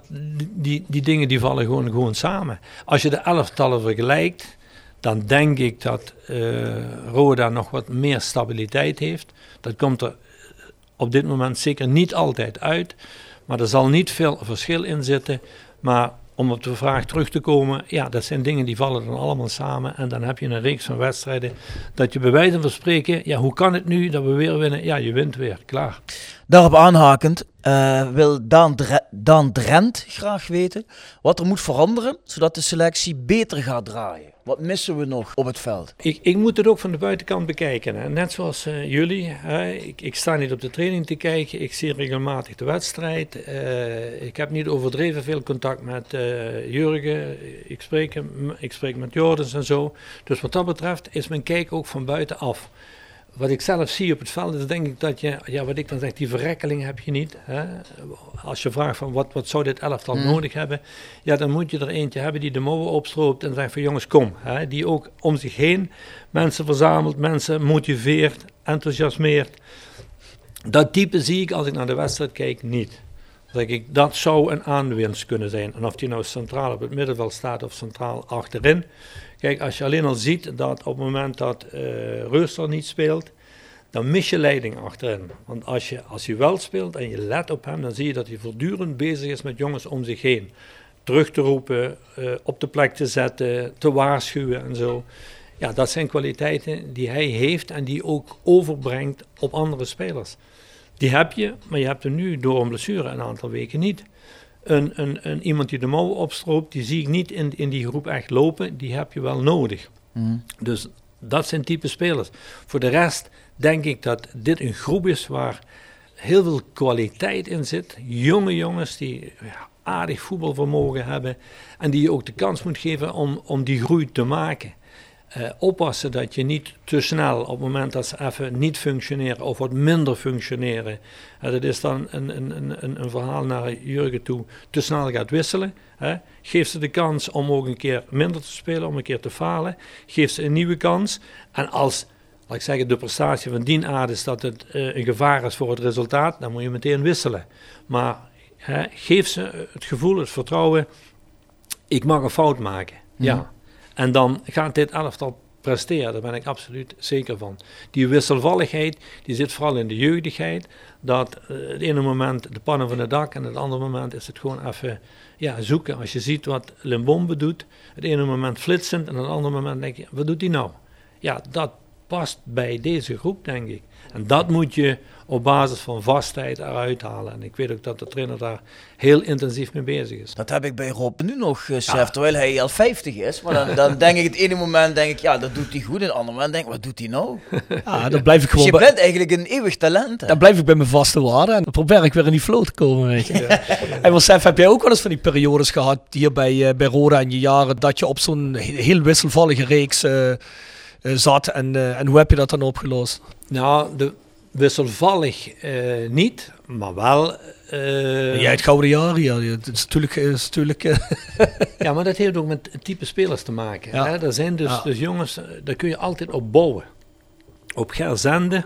G: die, die dingen die vallen gewoon, gewoon samen. Als je de elftallen vergelijkt, dan denk ik dat eh, Roda nog wat meer stabiliteit heeft. Dat komt er op dit moment zeker niet altijd uit. Maar er zal niet veel verschil in zitten. Maar om op de vraag terug te komen, ja, dat zijn dingen die vallen dan allemaal samen. En dan heb je een reeks van wedstrijden dat je bij wijze van spreken, ja, hoe kan het nu dat we weer winnen? Ja, je wint weer, klaar.
F: Daarop aanhakend eh, wil Daan, Dre- Daan Drent graag weten wat er moet veranderen zodat de selectie beter gaat draaien. Wat missen we nog op het veld?
G: Ik, ik moet het ook van de buitenkant bekijken. Hè. Net zoals eh, jullie. Hè. Ik, ik sta niet op de training te kijken. Ik zie regelmatig de wedstrijd. Eh, ik heb niet overdreven veel contact met Jurgen. Ik spreek, ik spreek met Jordens en zo. Dus wat dat betreft is mijn kijk ook van buitenaf. Wat ik zelf zie op het veld is denk ik dat je, ja, wat ik dan zeg, die verrekkeling heb je niet. Hè? Als je vraagt van wat, wat zou dit elftal
F: Mm.
G: nodig hebben, ja, dan moet je er eentje hebben die de mouwen opstroopt en zegt van jongens kom. Hè? Die ook om zich heen mensen verzamelt, mensen motiveert, enthousiasmeert. Dat type zie ik als ik naar de wedstrijd kijk niet. Zeg ik, dat zou een aanwinst kunnen zijn. En of die nou centraal op het middenveld staat of centraal achterin. Kijk, als je alleen al ziet dat op het moment dat Reuster niet speelt, dan mis je leiding achterin. Want als je, als hij wel speelt en je let op hem, dan zie je dat hij voortdurend bezig is met jongens om zich heen. Terug te roepen, eh, op de plek te zetten, te waarschuwen en zo. Ja, dat zijn kwaliteiten die hij heeft en die ook overbrengt op andere spelers. Die heb je, maar je hebt er nu door een blessure een aantal weken niet. Een, een, een, iemand die de mouwen opstroopt, die zie ik niet in, in die groep echt lopen. Die heb je wel nodig.
F: Mm.
G: Dus dat zijn type spelers. Voor de rest denk ik dat dit een groep is waar heel veel kwaliteit in zit. Jonge jongens die aardig voetbalvermogen hebben. En die je ook de kans moet geven om, om die groei te maken. Eh, oppassen dat je niet te snel op het moment dat ze even niet functioneren of wat minder functioneren. Eh, dat is dan een, een, een- een, verhaal naar Jurgen toe. Te snel gaat wisselen. Hè. Geef ze de kans om ook een keer minder te spelen, om een keer te falen. Geef ze een nieuwe kans. En als, laat ik zeggen, de prestatie van dien aard is dat het eh, een gevaar is voor het resultaat, dan moet je meteen wisselen. Maar hè, geef ze het gevoel, het vertrouwen, ik mag een fout maken. Ja. En dan gaat dit elftal presteren. Daar ben ik absoluut zeker van. Die wisselvalligheid, die zit vooral in de jeugdigheid. Dat eh, het ene moment de pannen van het dak en het andere moment is het gewoon even ja, zoeken. Als je ziet wat Limbombe doet, het ene moment flitsend en het andere moment denk je, wat doet hij nou? Ja, dat past bij deze groep, denk ik. En dat moet je op basis van vastheid eruit halen. En ik weet ook dat de trainer daar heel intensief mee bezig is.
F: Dat heb ik bij Rob nu nog, uh, chef, terwijl hij al 50 is. Maar dan, dan denk ik het ene moment, denk ik, ja, dat doet hij goed. En het andere moment denk ik, wat doet hij nou?
E: Ja, dan blijf ik
F: Dus
E: gewoon
F: je bent eigenlijk een eeuwig talent. hè?
E: dan blijf ik bij mijn vaste waarden en dan probeer ik weer in die flow te komen, weet je. En wel, Sef, heb jij ook wel eens van die periodes gehad hier bij, eh, bij Roda in je jaren, dat je op zo'n he- heel wisselvallige reeks eh, eh, zat en, eh, en hoe heb je dat dan opgelost?
G: Nou, de wisselvallig eh, niet, maar wel... eh,
E: Jij het gouden jaren, ja, het is natuurlijk, is natuurlijk eh,
G: Ja, maar dat heeft ook met het type spelers te maken.
E: Ja.
G: Hè? Er zijn dus,
E: Ja.
G: dus jongens, eh, daar kun je altijd op bouwen. Op Gerzende,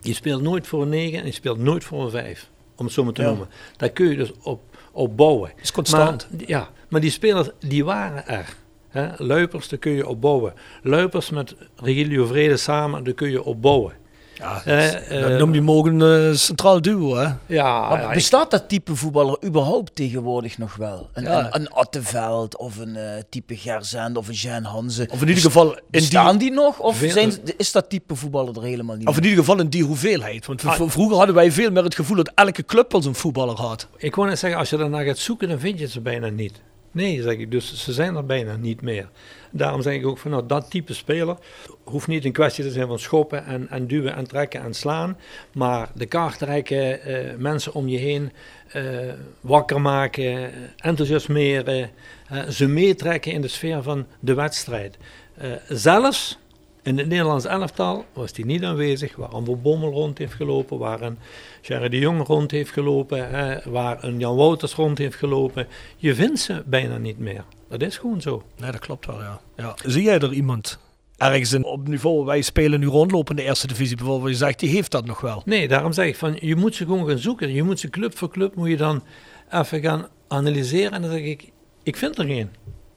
G: die speelt nooit voor een 9 en die speelt nooit voor een 5. Om het zo maar te
F: Ja.
G: noemen. Daar kun je dus op, op bouwen.
E: is constant.
G: Maar, ja, maar die spelers, die waren er. Hè? Luipers, daar kun je op bouwen. Luipers met Regilio Vrede samen, daar kun je op bouwen.
E: ja,
G: Eh, eh,
E: dat noem je mogen een centraal duo, hè?
G: Ja,
F: Maar
G: ja, ik-
F: bestaat dat type voetballer überhaupt tegenwoordig nog wel? Een,
E: Ja.
F: een, een Atteveld of een eh, type Gerzend of een Jean Hanze?
E: Of in ieder geval in
F: Staan die nog? Of
G: Veel-
F: zijn, is dat type voetballer er helemaal niet
E: of in ieder geval in die hoeveelheid. Want
G: Ah.
E: vroeger hadden wij veel meer het gevoel dat elke club wel zo'n voetballer had.
G: Ik wou net zeggen, als je daarna gaat zoeken, dan vind je ze bijna niet. Nee, zeg ik, dus ze zijn er bijna niet meer. Daarom zeg ik ook van, nou, dat type speler hoeft niet een kwestie te zijn van schoppen en, en duwen en trekken en slaan. Maar de kaart trekken, eh, mensen om je heen eh, wakker maken, enthousiasmeren, eh, ze meetrekken in de sfeer van de wedstrijd. Eh, zelfs in het Nederlands elftal was hij niet aanwezig, waar Ambo Bommel rond heeft gelopen, waar een Sherry de Jong rond heeft gelopen, hè, waar een Jan Wouters rond heeft gelopen. Je vindt ze bijna niet meer. Dat is gewoon zo.
E: Nee, dat klopt wel, ja. ja. Zie jij er iemand ergens in, op niveau wij spelen nu rondlopen in de eerste divisie bijvoorbeeld, je zegt, die heeft dat nog wel?
G: Nee, daarom zeg ik van, je moet ze gewoon gaan zoeken. Je moet ze club voor club, moet je dan even gaan analyseren. En dan zeg ik, ik vind er geen.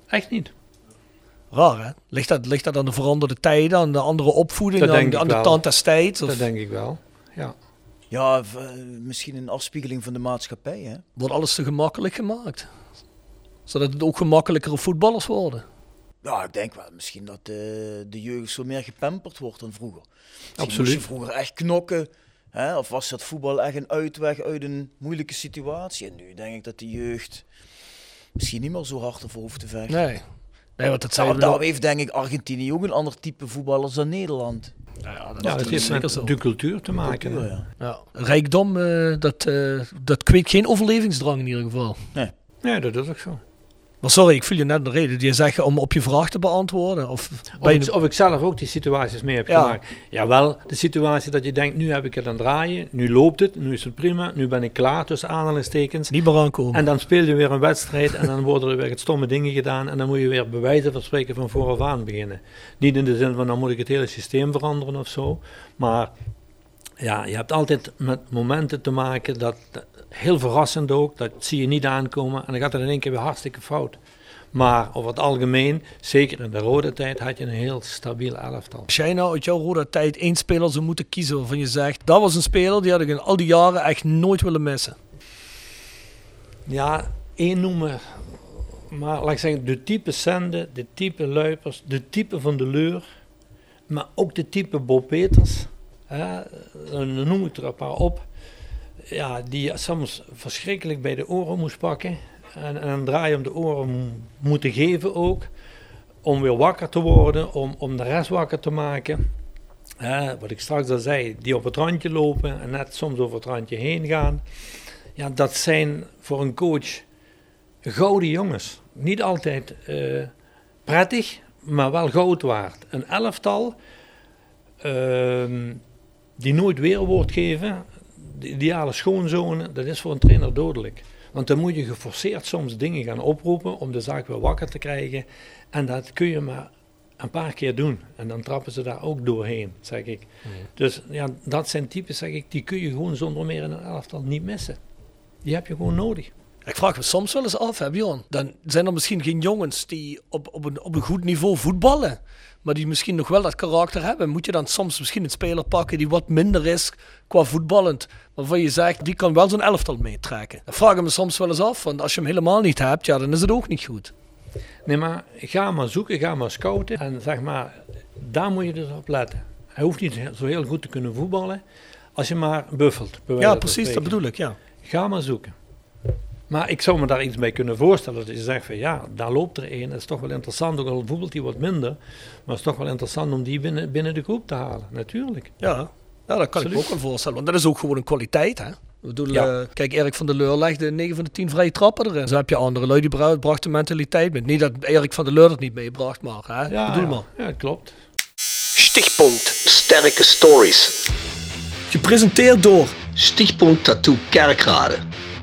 G: Echt niet.
E: Raar, hè? Ligt dat, ligt dat aan de veranderde tijden, aan de andere opvoeding,
G: Dat
E: aan, de- aan de
G: wel.
E: tand des tijds? Of
G: Dat denk ik wel. Ja.
F: Ja, eh, misschien een afspiegeling van de maatschappij. Hè?
E: wordt alles te gemakkelijk gemaakt? Zodat het ook gemakkelijkere voetballers worden?
F: Ja, ik denk wel misschien dat eh, de jeugd zo meer gepamperd wordt dan vroeger. Misschien
G: Absoluut.
F: moest je vroeger echt knokken. Hè? Of was dat voetbal echt een uitweg uit een moeilijke situatie? En nu denk ik dat de jeugd misschien niet meer zo hard ervoor hoeft te vechten.
E: Nee. Nee, want dat
F: Daarom, heeft denk ik Argentinië ook een ander type voetballers dan Nederland.
E: Ja, dat
G: Ja, het
E: is
G: heeft
E: zeker
G: met
E: zo.
G: de cultuur te maken.
F: Cultuur, ja.
E: Ja. Rijkdom, eh, dat, eh, dat kweekt geen overlevingsdrang in ieder geval.
G: Nee, dat is ook zo.
E: Maar sorry, ik viel je net de reden. Die je zegt om op je vraag te beantwoorden. Of
G: Of ik, of ik zelf ook die situaties mee heb
E: Ja.
G: gemaakt. Jawel, de situatie dat je denkt, nu heb ik het aan het draaien, nu loopt het, nu is het prima, nu ben ik klaar tussen aanhalingstekens.
E: niet meer aankomen.
G: En dan speel je weer een wedstrijd en dan worden er weer het stomme dingen gedaan en dan moet je weer bij wijze van spreken van vooraf aan beginnen. Niet in de zin van dan moet ik het hele systeem veranderen of zo, maar ja, je hebt altijd met momenten te maken dat- heel verrassend ook, dat zie je niet aankomen en dan gaat het in één keer weer hartstikke fout. Maar over het algemeen, zeker in de rode tijd, had je een heel stabiel elftal.
E: Als jij nou uit jouw rode tijd één speler zou moeten kiezen waarvan je zegt, dat was een speler die had ik in al die jaren echt nooit willen missen.
G: Ja, één noemen. Maar laat ik zeggen, de type Sende, de type Luipers, de type van de Leur. Maar ook de type Bob Peters. Hè, dan noem ik er een paar op. Ja, die je soms verschrikkelijk bij de oren moest pakken. En, en een draai om de oren mo- moeten geven ook. Om weer wakker te worden, om, om de rest wakker te maken. Wat ik straks al zei, die op het randje lopen en net soms over het randje heen gaan. Ja, dat zijn voor een coach gouden jongens. Niet altijd eh, prettig, maar wel goud waard. Een elftal ehm, die nooit weerwoord geven, de ideale schoonzonen, dat is voor een trainer dodelijk. Want dan moet je geforceerd soms dingen gaan oproepen om de zaak weer wakker te krijgen. En dat kun je maar een paar keer doen. En dan trappen ze daar ook doorheen, zeg ik. Dus ja, dat zijn types, zeg ik, die kun je gewoon zonder meer in een elftal niet missen. Die heb je gewoon nodig.
E: Ik vraag me soms wel eens af, hè, Bjorn. Dan zijn er misschien geen jongens die op, op, een, op een goed niveau voetballen. Maar die misschien nog wel dat karakter hebben. Moet je dan soms misschien een speler pakken die wat minder is qua voetballend. Waarvan je zegt, die kan wel zo'n elftal meetrekken. Dat vraag ik me soms wel eens af. Want als je hem helemaal niet hebt, ja, dan is het ook niet goed.
G: Nee, maar ga maar zoeken, ga maar scouten. En zeg maar, daar moet je dus op letten. Hij hoeft niet zo heel goed te kunnen voetballen. Als je maar buffelt.
E: Ja, precies, dat bedoel ik, ja.
G: Ga maar zoeken. Maar ik zou me daar iets bij kunnen voorstellen. Dat je zegt van ja, daar loopt er één. Het is toch wel interessant, ook al voetbalt hij wat minder. Maar het is toch wel interessant om die binnen, binnen de groep te halen. Natuurlijk.
E: Ja, ja dat kan ik me ook wel voorstellen. Want dat is ook gewoon een kwaliteit, hè. Ik bedoel,
G: Ja.
E: eh, kijk, Erik van der Leur legde 9 van de 10 vrije trappen erin. Zo heb je andere lui die bra- brachten mentaliteit met. Niet dat Erik van der Leur het niet meebracht, maar hè,
G: Ja,
E: bedoel
G: ja.
E: maar.
G: Ja, klopt.
H: Stichtpunt Sterke Stories.
E: Gepresenteerd door,
H: Stichtpunt Tattoo Kerkrade.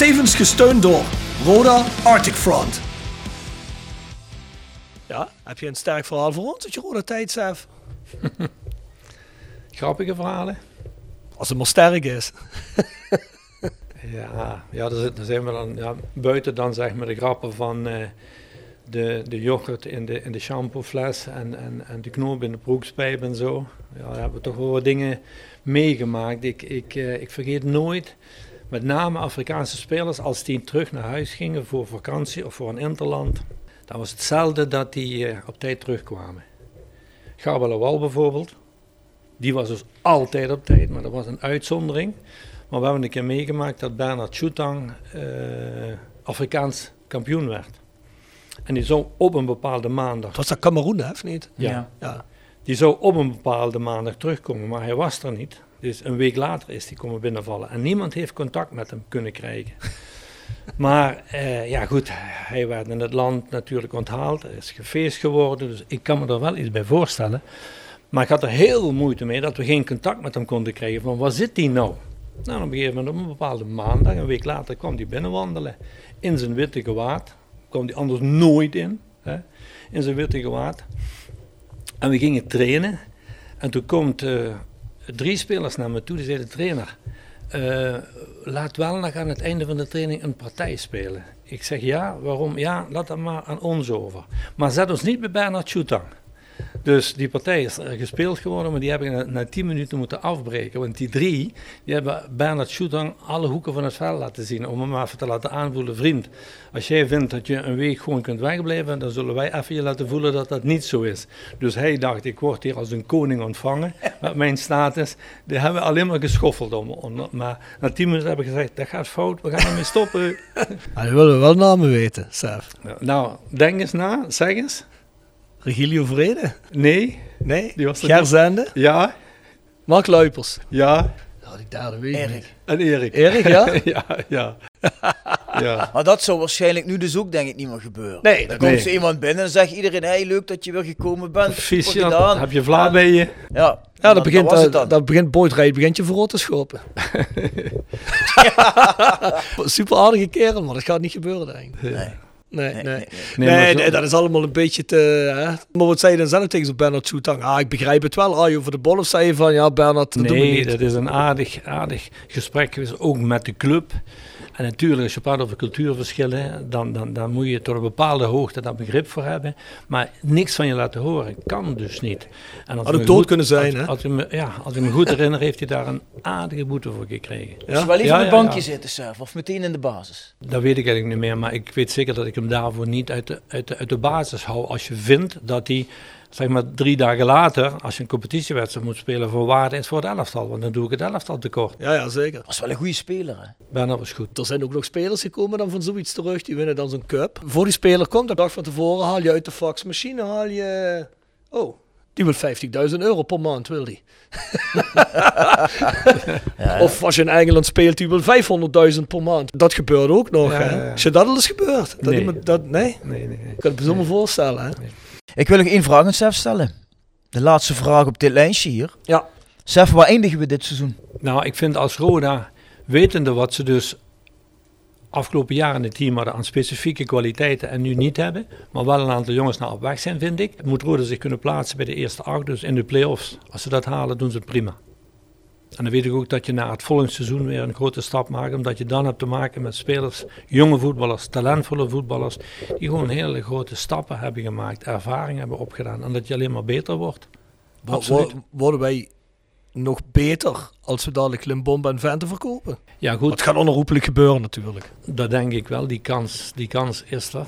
E: Tevens gesteund door Roda Arctic Front. Ja, heb je een sterk verhaal voor ons dat je Roda tijd zelf?
G: Grappige verhalen.
E: Als het maar sterk is.
G: Ja, ja daar zijn we dan ja, buiten dan zeg maar de grappen van eh, de, de yoghurt in de, in de shampoofles en, en, en de knoop in de broekspijp en zo. Ja, daar hebben we toch wel wat dingen meegemaakt. Ik, ik, eh, ik vergeet nooit, met name Afrikaanse spelers, als die terug naar huis gingen voor vakantie of voor een interland. Dan was het zelden dat die eh, op tijd terugkwamen. Gabel Awal bijvoorbeeld, die was dus altijd op tijd, maar dat was een uitzondering. Maar we hebben een keer meegemaakt dat Bernard Choutang eh, Afrikaans kampioen werd. En die zou op een bepaalde maandag,
E: Was dat Cameroen, hè, of niet?
G: ja,
E: Ja.
G: die zou op een bepaalde maandag terugkomen, maar hij was er niet. Dus een week later is hij komen binnenvallen. En niemand heeft contact met hem kunnen krijgen. Maar eh, ja goed, hij werd in het land natuurlijk onthaald. Is gefeest geworden, dus ik kan me er wel iets bij voorstellen. Maar ik had er heel moeite mee dat we geen contact met hem konden krijgen. Van waar zit hij nou? Nou, op een gegeven moment een bepaalde maandag, een week later, kwam hij binnenwandelen. In zijn witte gewaad. Kwam hij anders nooit in. Hè? In zijn witte gewaad. En we gingen trainen. En toen komt eh, drie spelers naar me toe. Die zeiden, trainer, eh, laat wel nog aan het einde van de training een partij spelen. Ik zeg, ja, waarom? Ja, laat dat maar aan ons over. Maar zet ons niet bij Bernard Choutang. Dus die partij is er gespeeld geworden, maar die hebben na, na 10 minuten moeten afbreken. Want die drie, die hebben Bernard Schoetang alle hoeken van het veld laten zien. Om hem even te laten aanvoelen, vriend, als jij vindt dat je een week gewoon kunt wegblijven, dan zullen wij even je laten voelen dat dat niet zo is. Dus hij dacht, ik word hier als een koning ontvangen met mijn status. Die hebben alleen maar geschoffeld om. om- maar na 10 minuten hebben we gezegd, dat gaat fout, we gaan ermee stoppen.
E: Ah, dan willen we wel namen weten, Sef.
G: nou, denk eens na, zeg eens.
E: Regilio Vrede?
G: Nee,
E: Nee?
G: Die was er
E: Ger
G: niet.
E: Zende?
G: ja,
E: Mark Luipers?
G: ja.
E: Nou, die derde weet ik
F: Erik.
E: niet.
G: En Erik.
E: Erik, ja?
G: ja, ja. ja.
F: Maar dat zou waarschijnlijk nu dus ook denk ik niet meer gebeuren.
E: Nee,
F: Dan
E: dat-
F: komt
G: nee.
F: er iemand binnen en zegt iedereen, hey, leuk dat je weer gekomen bent.
G: Vies,
F: Super
G: ja.
F: gedaan.
G: heb je vla
F: En-
G: bij je?
F: Ja,
E: Ja,
F: dan-
E: dat begint,
F: dan
E: eh,
F: dan.
E: dat begint begint je voor te schoppen. Super aardige kerel, maar dat gaat niet gebeuren, denk ik.
F: Nee.
E: Nee, nee.
F: Nee,
E: Nee,
F: nee,
G: Nee, maar zo-
E: nee, dat is allemaal een beetje te... Hè? Maar wat zei je dan zelf tegen zo'n Bernard Soetang? Ah, ik begrijp het wel. Ah, je over de bol of zei je van, ja, Bernard, dat doen we
G: Nee,
E: niet.
G: dat is een aardig, aardig gesprek geweest, ook met de club. En natuurlijk, als je praat over cultuurverschillen, dan, dan, dan moet je tot een bepaalde hoogte dat begrip voor hebben. Maar niks van je laten horen kan dus niet. En als
E: Had
G: ik
E: ook
G: me
E: dood
G: goed-
E: kunnen zijn,
G: als,
E: hè?
G: Als ik me, ja, als ik me goed herinner, heeft hij daar een aardige boete voor gekregen.
F: Dus wel even
G: Ja,
F: op het
G: ja,
F: bankje
G: ja.
F: zitten zelf, of meteen in de basis.
G: Dat weet ik eigenlijk niet meer, maar ik weet zeker dat ik hem daarvoor niet uit de, uit de, uit de basis hou. Als je vindt dat hij, zeg maar drie dagen later, als je een competitiewedstrijd moet spelen, voor waarde is voor het elftal. Want dan doe ik het elftal tekort.
E: Ja, ja, zeker.
F: Was wel een goede speler, hè?
G: Bernard was goed.
E: Er zijn ook nog spelers gekomen dan van zoiets terug. Die winnen dan zo'n cup. Voor die speler komt, de dag van tevoren haal je uit de faxmachine, haal je... Oh, Die wil 50.000 euro per maand, wil die. Of als je in Engeland speelt, die wil 500.000 per maand. Dat gebeurt ook nog,
G: Ja,
E: hè? Is je dat al eens gebeurd? Dat
G: Nee.
E: iemand, dat, nee?
G: Nee, nee, nee.
E: Ik kan het me zo maar voorstellen, hè?
I: Ik wil nog één vraag aan Sef stellen. De laatste vraag op dit lijstje hier.
E: Ja.
I: Sef, waar eindigen we dit seizoen?
G: Nou, ik vind als Roda, wetende wat ze dus afgelopen jaren in het team hadden aan specifieke kwaliteiten en nu niet hebben, maar wel een aantal jongens naar op weg zijn, vind ik, moet Roda zich kunnen plaatsen bij de eerste acht, dus in de play-offs. Als ze dat halen, doen ze het prima. En dan weet ik ook dat je na het volgende seizoen weer een grote stap maakt, omdat je dan hebt te maken met spelers, jonge voetballers, talentvolle voetballers, die gewoon hele grote stappen hebben gemaakt, ervaring hebben opgedaan en dat je alleen maar beter wordt.
E: Wo-
G: Absoluut.
E: wo- Worden wij nog beter als we dadelijk Limbombe en Vente verkopen?
G: Ja,
E: Maar
G: goed.
E: het gaat onherroepelijk gebeuren natuurlijk.
G: Dat denk ik wel, die kans, die kans is er.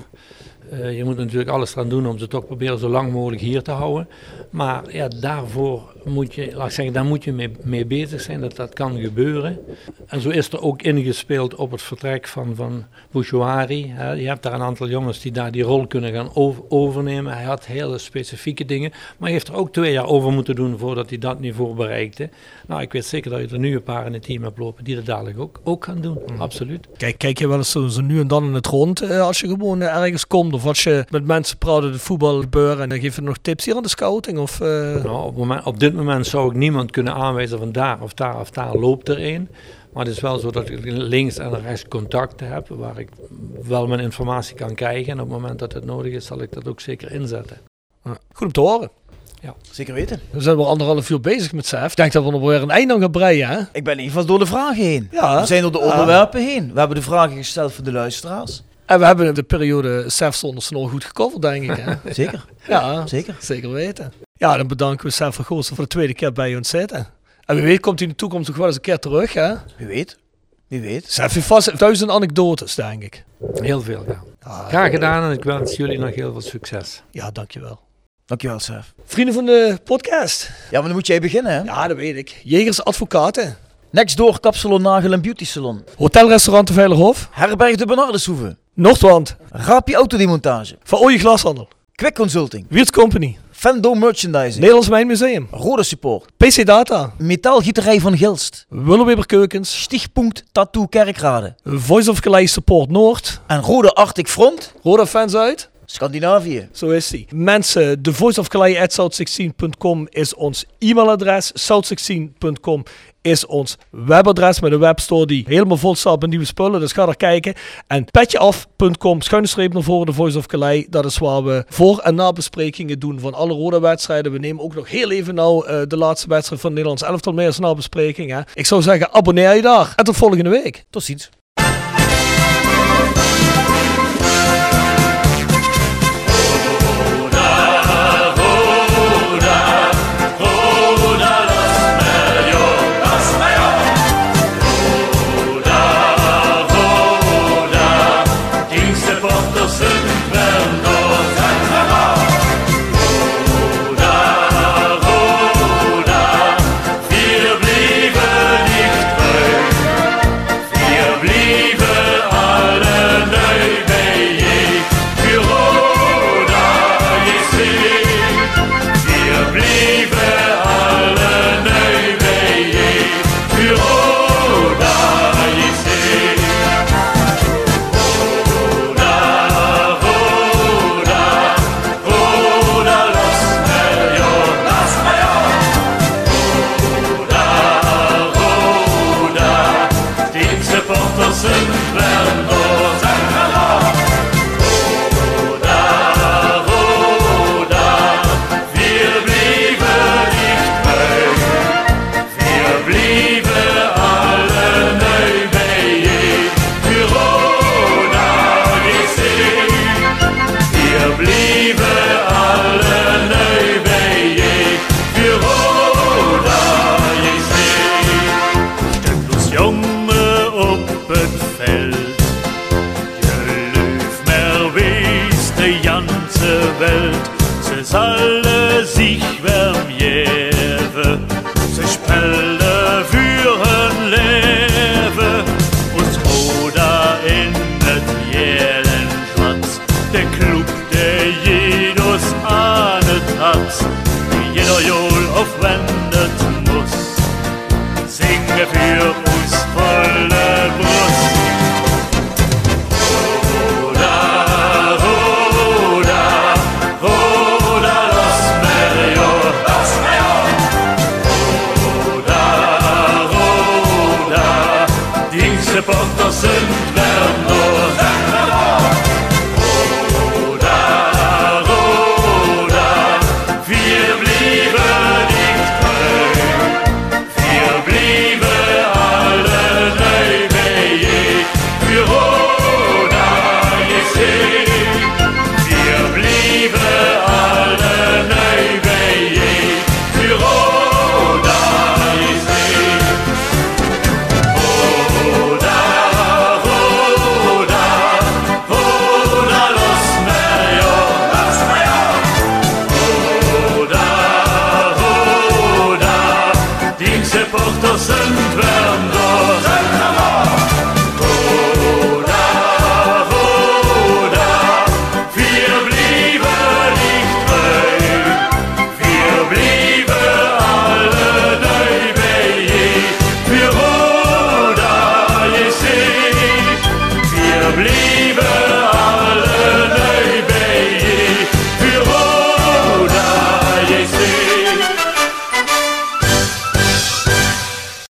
G: Eh, je moet natuurlijk alles eraan doen om ze toch proberen zo lang mogelijk hier te houden. Maar ja, daarvoor moet je, laat ik zeggen, daar moet je mee, mee bezig zijn dat dat kan gebeuren. En zo is er ook ingespeeld op het vertrek van, van Bouchouari. Je hebt daar een aantal jongens die daar die rol kunnen gaan over- overnemen. Hij had hele specifieke dingen, maar hij heeft er ook twee jaar over moeten doen voordat hij dat niveau bereikte. Nou, ik weet zeker dat je er nu een paar in het team hebt lopen die dat dadelijk ook, ook gaan doen, absoluut.
E: Kijk, kijk je wel eens zo, zo nu en dan in het rond eh, als je gewoon ergens komt? Of als je met mensen praat het voetbal gebeuren en dan geef je nog tips hier aan de scouting? Of, eh,
G: Nou, op, moment, op dit moment zou ik niemand kunnen aanwijzen van daar of daar of daar loopt er een. Maar het is wel zo dat ik links en rechts contacten heb waar ik wel mijn informatie kan krijgen. En op het moment dat het nodig is, zal ik dat ook zeker inzetten.
E: Goed om te horen.
I: Zeker weten.
E: We zijn wel anderhalf uur bezig met Sef. Ik denk dat we nog weer een eind aan gaan breien, hè?
I: Ik ben in ieder geval door de vragen heen.
E: Ja.
I: We zijn door de
E: Ja.
I: onderwerpen heen. We hebben de vragen gesteld voor de luisteraars.
E: En we hebben de periode Sef zonder snor goed gecoverd, denk ik. Hè?
I: Zeker,
E: ja,
I: zeker.
E: zeker weten. Ja, dan bedanken we Sef van Goossen voor de tweede keer bij ons zitten. En wie weet komt hij in de toekomst nog wel eens een keer terug, hè?
I: Wie weet. Wie weet.
E: Sef heeft vast duizend anekdotes, denk ik.
G: Heel veel, ja.
E: Ja,
G: Graag gedaan en ik wens jullie nog heel veel succes.
E: ja dankjewel.
I: Dankjewel, Sef.
E: Vrienden van de podcast.
I: Ja, maar dan moet jij beginnen, hè?
E: Ja, dat weet ik. Jegers Advocaten.
I: Next door Kapsalon Nagel en Beauty Salon.
E: Hotelrestaurant de Veilerhof.
I: Herberg de Bernardeshoeve.
E: Noordwand.
I: Rapi Autodemontage.
E: Van Ooije Glashandel.
I: Quick Consulting.
E: Wiert Company.
I: Fendo Merchandising.
E: Nederlands Mijnmuseum.
I: Rode Support.
E: PC Data.
I: Metaalgieterij van Gilst.
E: Willeweber Keukens.
I: Stichtpunt Tattoo Kerkrade.
E: Voice of Calais Support Noord.
I: En Rode Arctic Front.
E: Roda fans uit.
I: Scandinavië.
E: Zo is die. Mensen, de Voice of Calais at south16.com is ons e-mailadres. South16.com is ons webadres met een webstore die helemaal vol staat met nieuwe spullen. Dus ga daar kijken. En petjeaf.com, schuine streep naar voren, de Voice of Calais. Dat is waar we voor- en nabesprekingen doen van alle rode wedstrijden. We nemen ook nog heel even nou eh, de laatste wedstrijd van Nederlands elftal mee als nabespreking. Hè. Ik zou zeggen, abonneer je daar. En tot volgende week.
I: Tot ziens.